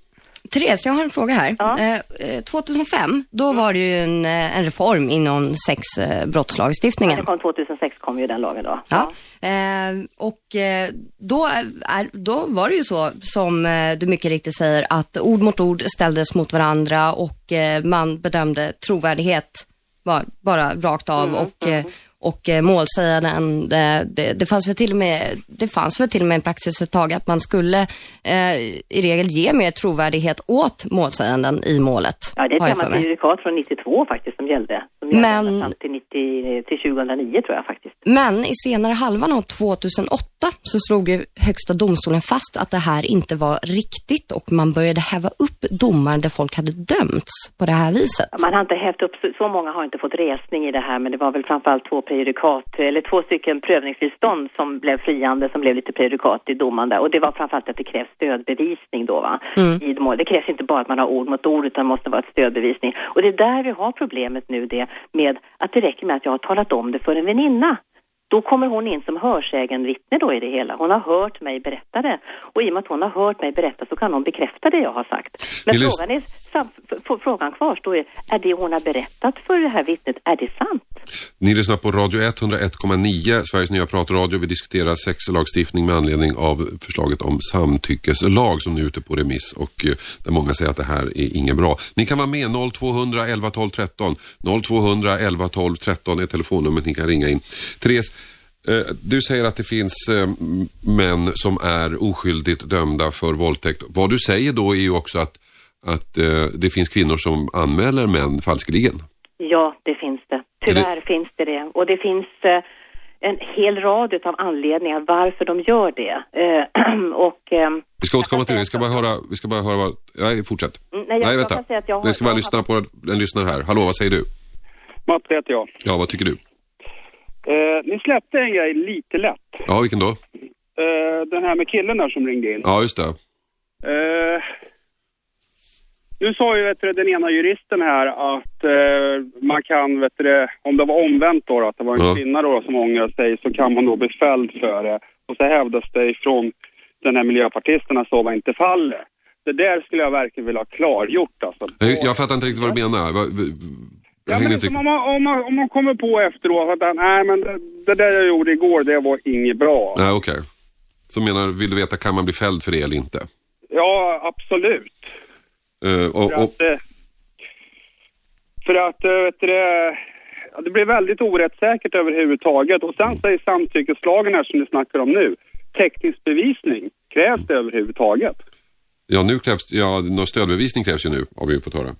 Therese, jag har en fråga här. Eh, eh, 2005, då var det ju en, eh, en reform inom sexbrottslagstiftningen. Det kom 2006 kom ju den lagen då. Ja. Eh, och eh, då, är, då var det ju så som eh, du mycket riktigt säger att ord mot ord ställdes mot varandra och eh, man bedömde trovärdighet var, bara rakt av och, eh, och eh, målsäganden, det, det, det, fanns väl till och med, det fanns väl till och med en praxis ett tag att man skulle eh, i regel ge mer trovärdighet åt målsäganden i målet. Ja, det är ett gammalt prejudikat från 92 faktiskt som gällde. Men- fram till, 90, till 2009 tror jag faktiskt. Men i senare halvan av 2008 så slog ju Högsta domstolen fast att det här inte var riktigt och man började häva upp domar där folk hade dömts på det här viset. Man har inte hävt upp, så- många har inte fått resning i det här, men det var väl framförallt två prejudikat, eller två stycken prövningstillstånd som blev friande, som blev lite prejudikat i domaren där. Och det var framförallt att det krävs stödbevisning då, va? Mm. I mål. Det krävs inte bara att man har ord mot ord, utan det måste vara ett stödbevisning. Och det är där vi har problemet nu, det med att det räcker med att jag har talat om det för en väninna. Då kommer hon in som hörsägenvittne då i det hela. Hon har hört mig berätta det. Och i och med att hon har hört mig berätta så kan hon bekräfta det jag har sagt. Men Det frågan, är, sam, frågan kvarstår ju, är det hon har berättat för det här vittnet, är det sant? Ni lyssnar på Radio 101,9, Sveriges nya pratradio. Vi diskuterar sexlagstiftning med anledning av förslaget om samtyckeslag som nu är ute på remiss och eh, där många säger att det här är inget bra. Ni kan vara med 0200 11 12 13. 0200 11 12 13 är telefonnumret ni kan ringa in. Therese, du säger att det finns eh, män som är oskyldigt dömda för våldtäkt. Vad du säger då är ju också att, att eh, det finns kvinnor som anmäler män falskeligen. Ja, det finns det. Tyvärr finns det det. Och det finns eh, en hel rad av anledningar varför de gör det. Eh, och... Vi ska återkomma till det. Vi ska bara höra, vi ska bara höra vad... Nej, fortsätt. Mm, nej, jag- jag vänta. kan säga att jag har- Vi ska bara jag lyssna på en lyssnare här. Hallå, vad säger du? Matte heter jag. Ja, vad tycker du? Eh, ni släppte en grej lite lätt. Ja, vilken då? Eh, den här med killen där som ringde in. Ja, just det. Eh, nu sa ju vet du, den ena juristen här att eh, man kan, vet du, om det var omvänt då, att det var en Ja. kvinna då som ångrar sig så kan man då bli fälld för det. Och så hävdas det ifrån den här miljöpartisten att så var inte fallet. Det där skulle jag verkligen vilja ha klargjort alltså. Jag, jag fattar inte riktigt vad du menar. Jag Ja, men inte som riktigt... om, man, om, man, om man kommer på efteråt att nej men det, det där jag gjorde igår det var inget bra. Nej, okej. Så menar vill du veta, kan man bli fälld för det eller inte? Ja, absolut. Eh, och, För att, eh, för att eh, vet du, det, blir väldigt orättssäkert överhuvudtaget. Och sen säger samtyckeslagen här som ni snackar om nu, teknisk bevisning, krävs det överhuvudtaget? ja, nu krävs ja, någon stödbevisning krävs ju nu, har vi fått höra.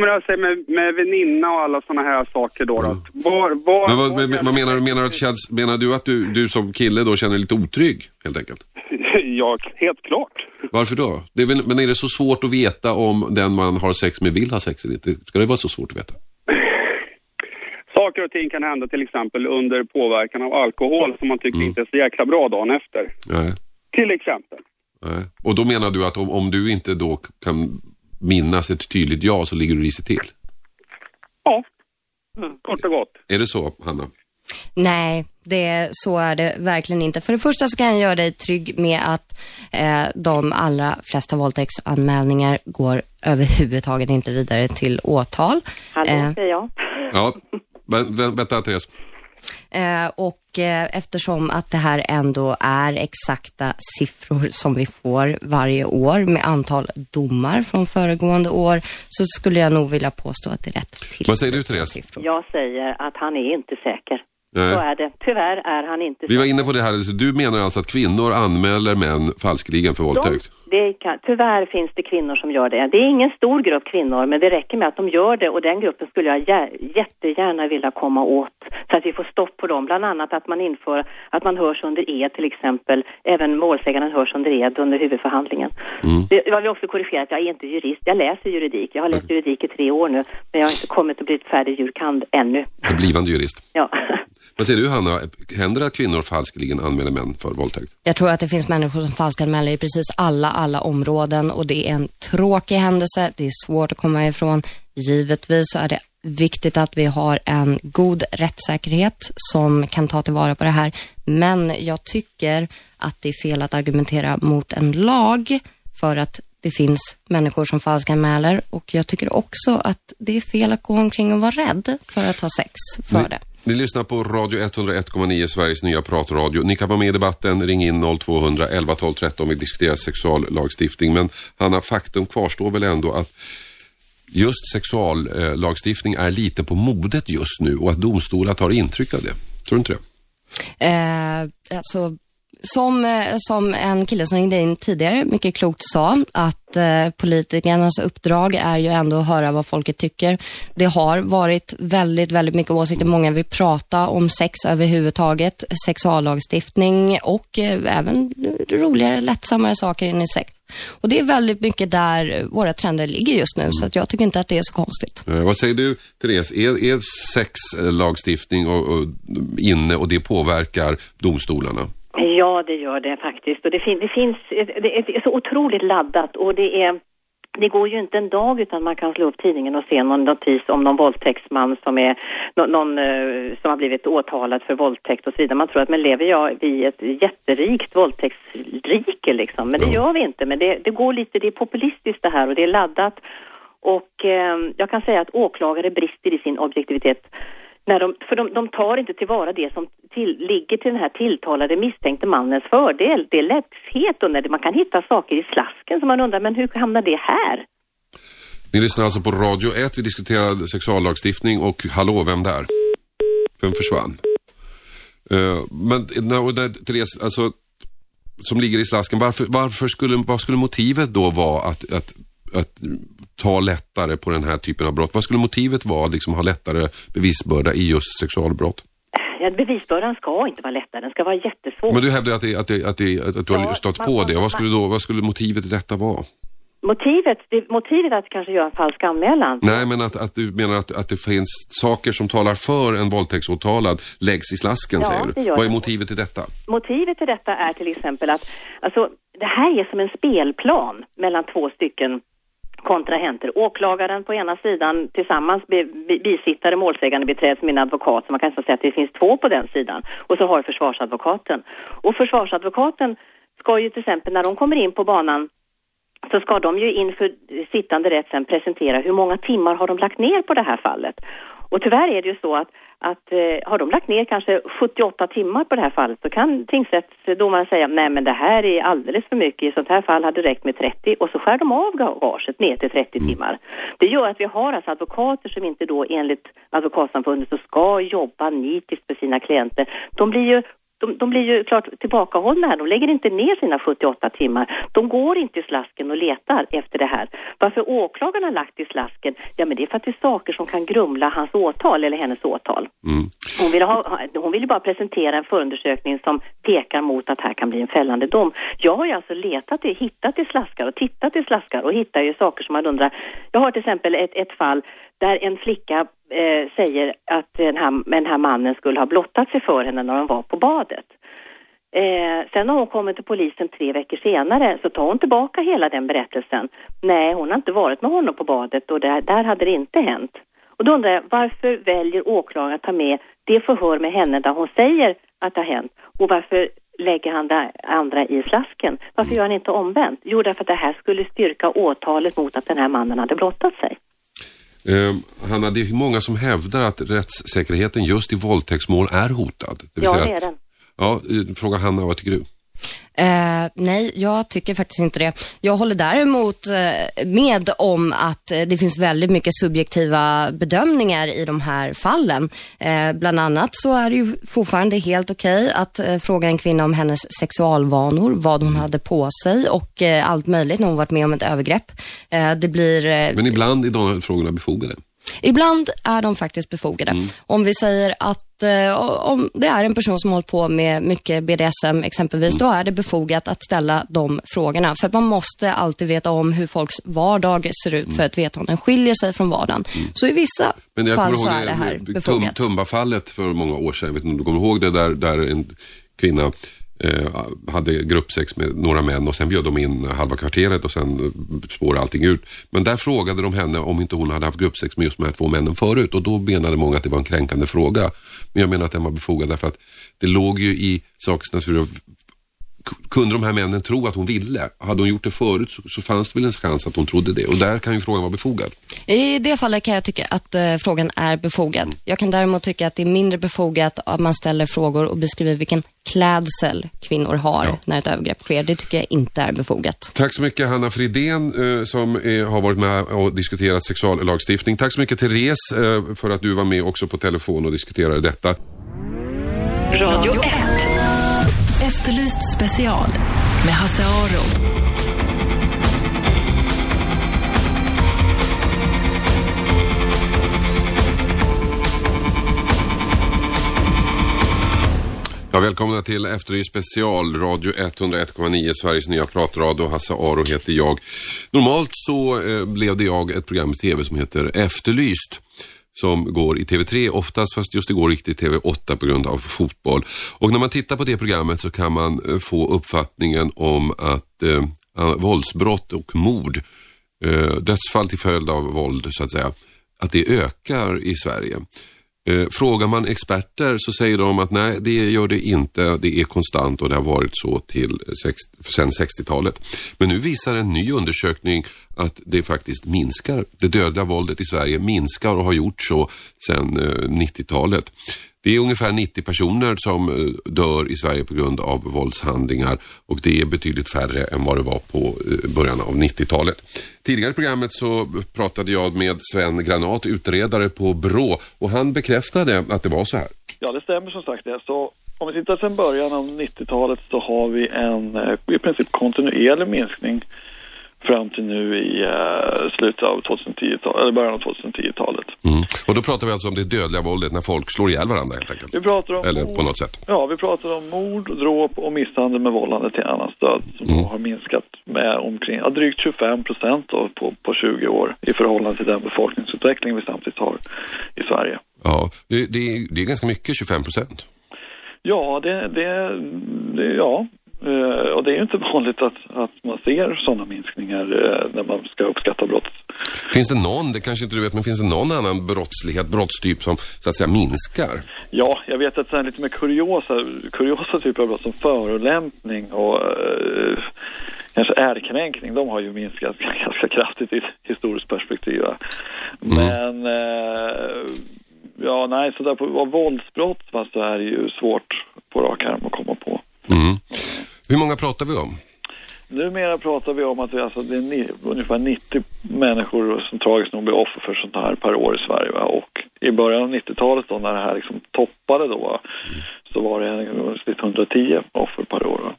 Menar jag säger med, med väninna och alla sådana här saker då. då. att Var, var, Men vad, men, vad menar du? Menar du, att känns, menar du att du, du som kille då känner dig lite otrygg, helt enkelt? ja, helt klart. Varför då? Är väl, men är det så svårt att veta om den man har sex med vill ha sex eller inte? Ska det vara så svårt att veta? Saker och ting kan hända till exempel under påverkan av alkohol som man tycker Mm. inte är så jäkla bra dagen efter. Nej. Till exempel. Nej. Och då menar du att om, om du inte då kan minnas ett tydligt ja så ligger du risigt till? Ja, kort och gott. Är det så, Hanna? Nej, det, så är det verkligen inte. För det första så kan jag göra dig trygg med att eh, de allra flesta våldtäktsanmälningar går överhuvudtaget inte vidare till åtal. Hallå, Eh, säger jag. Ja, vä- vä- vänta Therese. Eh, och eh, eftersom att det här ändå är exakta siffror som vi får varje år med antal domar från föregående år så skulle jag nog vilja påstå att det är rätt till. Vad säger du Therese? Jag säger att han är inte säker. Nej. Så är det. Tyvärr är han inte Vi var inne på det här, du menar alltså att kvinnor anmäler män falskeligen för våldtäkt? Det kan, tyvärr finns det kvinnor som gör det. Det är ingen stor grupp kvinnor, men det räcker med att de gör det och den gruppen skulle jag jä- jättegärna vilja komma åt så att vi får stopp på dem. Bland annat att man inför att man hörs under ed till exempel. Även målsäganden hörs under ed under huvudförhandlingen. Det, jag vill också korrigera att jag är inte jurist. Jag läser juridik. Jag har läst juridik i tre år nu, men jag har inte kommit att bli färdig jurkand ännu. En blivande jurist. Ja. Vad säger du Hanna? Händer det att kvinnor falskeligen anmäler män för våldtäkt? Jag tror att det finns människor som falskanmäler i precis alla, alla områden och det är en tråkig händelse. Det är svårt att komma ifrån. Givetvis så är det viktigt att vi har en god rättssäkerhet som kan ta tillvara på det här. Men jag tycker att det är fel att argumentera mot en lag för att det finns människor som falskanmäler och jag tycker också att det är fel att gå omkring och vara rädd för att ha sex för det. Ni lyssnar på Radio 101,9, Sveriges nya pratradio. Ni kan vara med i debatten. Ring in 0200 11 12 13. Vi diskuterar sexuallagstiftning. Men Hanna, faktum kvarstår väl ändå att just sexuallagstiftning är lite på modet just nu och att domstolar tar intryck av det. Tror du inte det? Eh, alltså, som, eh, som en kille som ringde in tidigare mycket klokt sa, att eh, politikernas uppdrag är ju ändå att höra vad folket tycker. Det har varit väldigt, väldigt mycket åsikter. Många vill prata om sex överhuvudtaget, sexuallagstiftning och eh, även roligare, lättsammare saker in i sex. Och det är väldigt mycket där våra trender ligger just nu, så att jag tycker inte att det är så konstigt. Eh, vad säger du, Therese? Är, är sexlagstiftning eh, och, och inne och det påverkar domstolarna? Ja, det gör det faktiskt. Och det, fin- det finns, det är så otroligt laddat och det är det går ju inte en dag utan man kan slå upp tidningen och se någon notis om någon våldtäktsman som är nå- någon eh, som har blivit åtalad för våldtäkt och så vidare. Man tror att men lever jag i ett jätterikt våldtäktsrike liksom, men det gör vi inte. Men det, det går lite, det är populistiskt det här och det är laddat och eh, jag kan säga att åklagare brister i sin objektivitet. När de, för de, de tar inte tillvara det som till, ligger till den här tilltalade misstänkte mannens fördel. Det är lätthet och när det, man kan hitta saker i slasken som man undrar, men hur hamnar det här? Ni lyssnar alltså på Radio 1. Vi diskuterar sexuallagstiftning och hallå, vem där? Vem försvann? Uh, men när, när, Therese, alltså, som ligger i slasken, varför, varför skulle, vad skulle motivet då vara att, att, att ta lättare på den här typen av brott? Vad skulle motivet vara att liksom ha lättare bevisbörda i just sexualbrott? Ja, bevisbördan ska inte vara lättare, den ska vara jättesvår. Men du hävdar att, det, att, det, att, det, att du har Ja, stött man- på man- det. Vad skulle, då, vad skulle motivet i detta vara? Motivet, motivet att kanske göra en falsk anmälan. Nej, men att, att du menar att, att det finns saker som talar för en våldtäktsåtalad läggs i slasken, Ja, säger du. Vad är motivet till detta? Motivet till detta är till exempel att alltså, det här är som en spelplan mellan två stycken kontrahenter. Åklagaren på ena sidan tillsammans med bisittare, målsägande beträd med en advokat, så man kan nästan säga att det finns två på den sidan. Och så har försvarsadvokaten. Och försvarsadvokaten ska ju till exempel när de kommer in på banan så ska de ju inför sittande rätt sen presentera hur många timmar har de lagt ner på det här fallet. Och tyvärr är det ju så att, att eh, har de lagt ner kanske 78 timmar på det här fallet så kan tingsrättsdomaren säga nej men det här är alldeles för mycket, i sånt här fall hade det räckt med 30 och så skär de av gaget ner till 30 timmar. Det gör att vi har alltså advokater som inte då enligt Advokatsamfundet så ska jobba nitiskt för sina klienter. De blir ju de, de blir ju klart tillbakahållna här. De lägger inte ner sina 78 timmar. De går inte i slasken och letar efter det här. Varför åklagaren har lagt i slasken? Ja, men det är för att det är saker som kan grumla hans åtal eller hennes åtal. Hon vill, ha, hon vill ju bara presentera en förundersökning som pekar mot att här kan bli en fällande dom. Jag har ju alltså letat, hittat i slaskar och tittat i slaskar och hittar ju saker som man undrar. Jag har till exempel ett, ett fall där en flicka eh, säger att den här, den här mannen skulle ha blottat sig för henne när de var på badet. Eh, sen har hon kommit till polisen tre veckor senare så tar hon tillbaka hela den berättelsen. Nej, hon har inte varit med honom på badet och där, där hade det inte hänt. Och då undrar jag, varför väljer åklagaren att ta med det förhör med henne där hon säger att det har hänt? Och varför lägger han det andra i flasken? Varför gör han inte omvänt? Jo, därför att det här skulle styrka åtalet mot att den här mannen hade blottat sig. Eh, Hanna, det är många som hävdar att rättssäkerheten just i våldtäktsmål är hotad. vill Ja, det är den. Ja, eh, fråga Hanna, vad tycker du? Eh, nej, jag tycker faktiskt inte det. Jag håller däremot eh, med om att eh, det finns väldigt mycket subjektiva bedömningar i de här fallen. Eh, bland annat så är det ju fortfarande helt okej att eh, fråga en kvinna om hennes sexualvanor, vad hon hade på sig och eh, allt möjligt när hon varit med om ett övergrepp. Eh, det blir eh, Men ibland är de här frågorna befogade. Ibland är de faktiskt befogade. Mm. Om vi säger att eh, om det är en person som hållit på med mycket BDSM exempelvis, då är det befogat att ställa de frågorna. För man måste alltid veta om hur folks vardag ser ut för att veta om den skiljer sig från vardagen. Så i vissa Men jag fall så ihåg är det här Tum, befogat. Tumba-fallet för många år sedan. Jag vet inte om du kommer ihåg det där, där en kvinna Eh, hade gruppsex med några män och sen bjöd de in halva kvarteret och sen spår spårade allting ut. Men där frågade de henne om inte hon hade haft gruppsex med just de här två männen förut och då menade många att det var en kränkande fråga. Men jag menar att den var befogad därför att det låg ju i sakens natur kunde de här männen tro att hon ville? Hade hon gjort det förut så, så fanns det väl en chans att hon trodde det. Och där kan ju frågan vara befogad. I det fallet kan jag tycka att eh, frågan är befogad. Jag kan däremot tycka att det är mindre befogat att man ställer frågor och beskriver vilken klädsel kvinnor har när ett övergrepp sker. Det tycker jag inte är befogat. Tack så mycket Hanna Fridén eh, som eh, har varit med och diskuterat sexuallagstiftning. Tack så mycket Therese eh, för att du var med också på telefon och diskuterade detta. Radio 1. Efterlyst special med Hasse Aro. Ja, välkomna till Efterlyst special, Radio 101,9, Sveriges nya pratradio. Hasse Aro heter jag. Normalt så eh, det jag ett program i tv som heter Efterlyst som går i TV3 oftast, fast just igår gick det i TV8 på grund av fotboll. Och när man tittar på det programmet så kan man eh, få uppfattningen om att eh, våldsbrott och mord, eh, dödsfall till följd av våld så att säga, att det ökar i Sverige. Eh, frågar man experter så säger de att nej, det gör det inte. Det är konstant och det har varit så till sex, sedan 60-talet. Men nu visar en ny undersökning att det faktiskt minskar. Det dödliga våldet i Sverige minskar och har gjort så sedan eh, 90-talet. Det är ungefär 90 personer som eh, dör i Sverige på grund av våldshandlingar och det är betydligt färre än vad det var på eh, början av 90-talet. Tidigare i programmet så pratade jag med Sven Granat, utredare på BRÅ och han bekräftade att det var så här. Ja, det stämmer som sagt det. Så om vi tittar sedan början av 90-talet så har vi en eh, i princip kontinuerlig minskning fram till nu i eh, slutet av 2010-talet, eller början av 2010-talet. Mm. Och då pratar vi alltså om det dödliga våldet när folk slår ihjäl varandra helt enkelt. Vi pratar om Eller mord, på något sätt. Ja, vi pratar om mord, dråp och misshandel med vållande till annans död som Mm. har minskat med omkring ja, drygt 25 procent på, på 20 år i förhållande till den befolkningsutveckling vi samtidigt har i Sverige. Ja, det, det, är- det är ganska mycket, 25 procent. Ja, det, det, det ja. Eh, och det är ju inte vanligt att, att man ser sådana minskningar eh, när man ska uppskatta brott. Finns det någon, det kanske inte du vet, men finns det någon annan brottslighet, brottstyp som så att säga minskar? Ja, jag vet att här lite mer kuriosa, kuriosa typer av brott som förolämpning och eh, kanske ärekränkning, de har ju minskat ganska kraftigt i ett historiskt perspektiv. va. Men eh, ja, nej, så där på våldsbrott va, så är det ju svårt på rak arm att komma på. Mm. Hur många pratar vi om? Numera pratar vi om att det, alltså, det är ni, ungefär 90 människor som tragiskt nog blir offer för sånt här per år i Sverige. Va? Och i början av 90-talet då när det här liksom toppade då va, så var det en- snitt 110 offer per år. Va?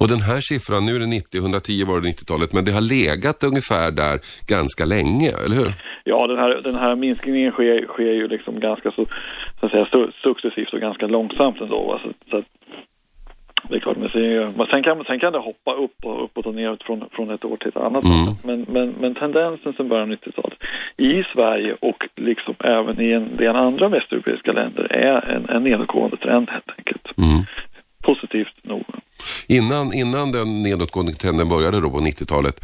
Och den här siffran, nu är det 90, 110 var det 90-talet, men det har legat ungefär där ganska länge, eller hur? Ja, den här, den här minskningen sker, sker ju liksom ganska så, så att säga, su- successivt och ganska långsamt ändå. Va? Så, så att, det är klart, men sen, men sen, kan, sen kan det hoppa upp och uppåt och neråt från, från ett år till ett annat. Men, men, men tendensen sen början av 90-talet i Sverige och liksom även i en del andra västeuropeiska länder är en, en nedåtgående trend helt enkelt. Positivt nog. Innan, innan den nedåtgående trenden började då på 90-talet,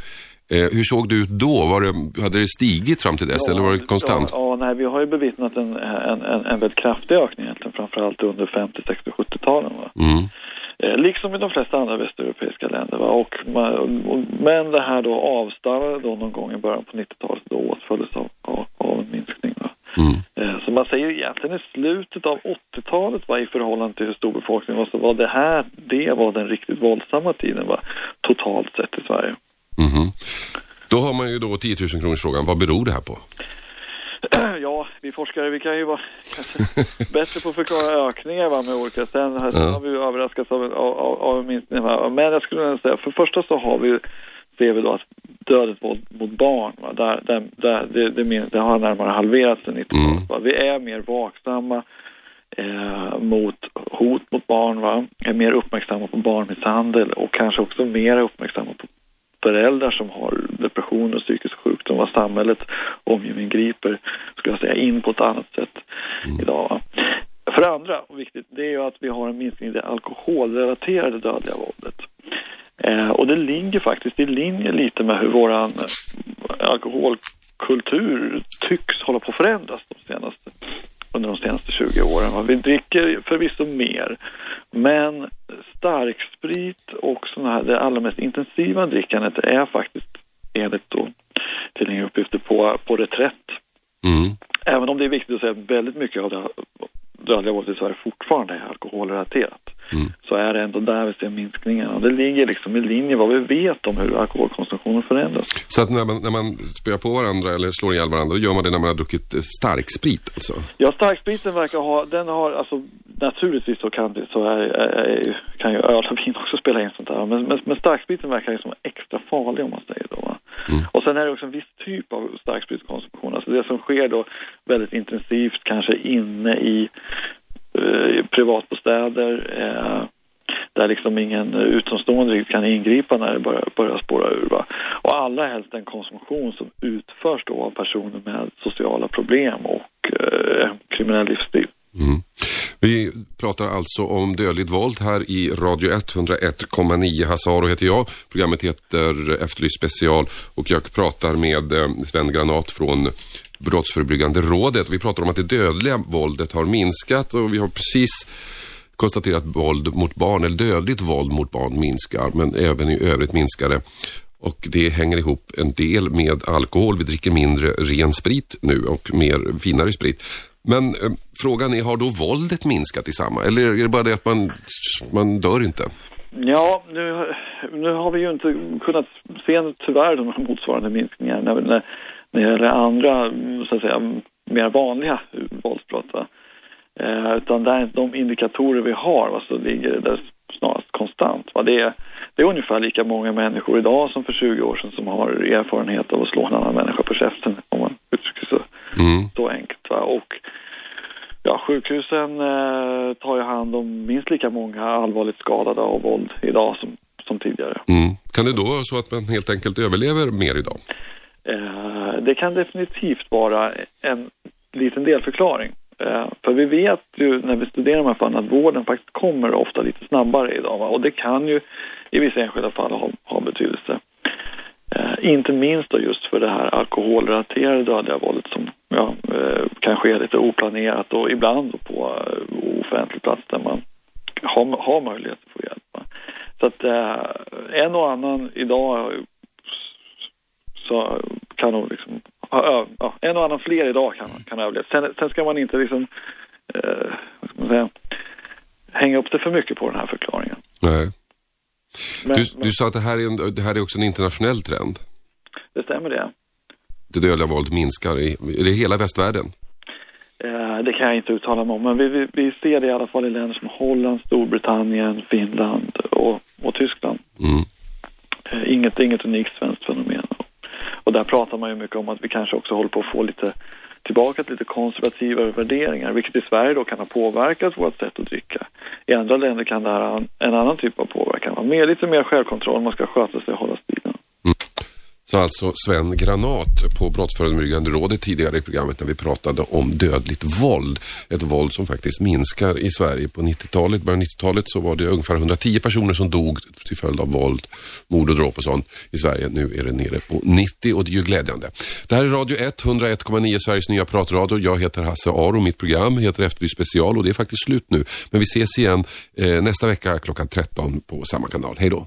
Eh, hur såg det ut då? Var det, hade det stigit fram till dess eller var det konstant? Ja, ja, nej, vi har ju bevittnat en, en, en, en väldigt kraftig ökning egentligen, framförallt under 50, 60, 70-talen. Va? Mm. Eh, liksom i de flesta andra västeuropeiska länder. Va? Och, men det här då avstannade då någon gång i början på 90-talet då åtföljdes av, av, av en minskning. Va? Eh, Så man säger egentligen i slutet av 80-talet va, i förhållande till hur stor befolkningen var så var det här, det var den riktigt våldsamma tiden va, totalt sett i Sverige. Mhm. Då har man ju då 10 000 kronors frågan. Vad beror det här på? Ja, vi forskare vi kan ju vara bättre på att förklara ökningar va, med olika. Sen, här, sen Ja. har vi ju överraskats av, av, av, av en minskning. Va. Men jag skulle säga, för det första så har vi, ser vi då att dödligt våld mot barn, va, där, där, där, det, det, det har närmare halverats sedan 90-talet. Va. Vi är mer vaksamma eh, mot hot mot barn, va? är mer uppmärksamma på barnmisshandel och kanske också mer uppmärksamma på föräldrar som har depression och psykisk sjukdom, vad samhället griper, skulle jag säga, in på ett annat sätt idag. Va? För det andra, och viktigt, det är ju att vi har en minskning i det alkoholrelaterade dödliga våldet. Eh, och det ligger faktiskt i linje lite med hur våran eh, alkoholkultur tycks hålla på att förändras de senaste, under de senaste 20 åren. Vi dricker förvisso mer, men starksprit och såna här, det allra mest intensiva drickandet är faktiskt enligt då tillgängliga uppgifter på, på reträtt. Även om det är viktigt att säga att väldigt mycket av det dödliga våldet i Sverige fortfarande är alkoholrelaterat. Så är det ändå där vi ser minskningen. Och det ligger liksom i linje vad vi vet om hur alkoholkonsumtionen förändras. Så att när man, när man spöar på varandra eller slår ihjäl varandra, då gör man det när man har druckit eh, starksprit alltså? Ja, starkspriten verkar ha, den har, alltså naturligtvis så kan det, så är, är, kan ju öl och vin också spela in sånt där. Men, men, men starkspriten verkar liksom extra farlig om man säger då. Va? Och sen är det också en viss typ av starkspritskonsumtion. Alltså det som sker då väldigt intensivt, kanske inne i eh, privatbostäder, eh, där liksom ingen utomstående kan ingripa när det börjar, börjar spåra ur. Va? Och allra helst en konsumtion som utförs då av personer med sociala problem och eh, kriminell livsstil. Mm. Vi pratar alltså om dödligt våld här i Radio 101,9. Hasaro heter jag. Programmet heter Efterlyst special och jag pratar med eh, Sven Granat från Brottsförebyggande rådet. Vi pratar om att det dödliga våldet har minskat och vi har precis konstaterat att våld mot barn, eller dödligt våld mot barn minskar, men även i övrigt minskar det. Och det hänger ihop en del med alkohol. Vi dricker mindre ren sprit nu och mer finare sprit. Men eh, frågan är, har då våldet minskat i samma? Eller är det bara det att man, man dör inte? Ja, nu, nu har vi ju inte kunnat se tyvärr de motsvarande minskningar när, det gäller andra, mm, så att säga, mer vanliga våldsbrott. Eh, utan där de indikatorer vi har va, så ligger det där snarast konstant. Va? Det, är, det är ungefär lika många människor idag som för 20 år sedan som har erfarenhet av att slå en annan människa på käften, om man uttrycker så, så enkelt. Va? Och Ja, sjukhusen eh, tar ju hand om minst lika många allvarligt skadade av våld idag som, som tidigare. Mm. Kan det då vara så att man helt enkelt överlever mer idag? Eh, det kan definitivt vara en liten delförklaring. Eh, för vi vet ju när vi studerar de här fallen att vården faktiskt kommer ofta lite snabbare idag. Va? Och det kan ju i vissa enskilda fall ha, ha betydelse. Eh, inte minst då just för det här alkoholrelaterade dödliga våldet som ja, eh, kan ske lite oplanerat och ibland på eh, offentlig plats där man har, har möjlighet att få hjälp. va. Så att eh, en och annan idag så kan nog liksom, ja, ja, en och annan fler idag kan, kan överleva. Sen, sen ska man inte liksom, eh, vad ska man säga, hänga upp det för mycket på den här förklaringen. Nej. Men, du, du sa att det här, är en, det här är också en internationell trend. det stämmer det. Det dödliga våldet minskar i, i hela västvärlden. Eh, det kan jag inte uttala mig om, men vi, vi, vi ser det i alla fall i länder som Holland, Storbritannien, Finland och, och Tyskland. Eh, inget, inget unikt svenskt fenomen. Och där pratar man ju mycket om att vi kanske också håller på att få lite tillbaka till lite konservativa värderingar, vilket i Sverige då kan ha påverkat vårt sätt att dricka. I andra länder kan det här ha en, annan typ av påverkan. Med lite mer självkontroll, man ska sköta sig och hålla stilen. Mm. Sa alltså Sven Granat på Brottsförebyggande rådet tidigare i programmet när vi pratade om dödligt våld. Ett våld som faktiskt minskar i Sverige. På 90-talet, början av 90-talet så var det ungefär 110 personer som dog till följd av våld, mord och dråp och sånt i Sverige. Nu är det nere på 90 och det är ju glädjande. Det här är Radio 1, 101,9 Sveriges nya pratradio. Jag heter Hasse Aro, mitt program heter Efterlyst special och det är faktiskt slut nu. Men vi ses igen eh, nästa vecka klockan 13 på samma kanal. Hej då!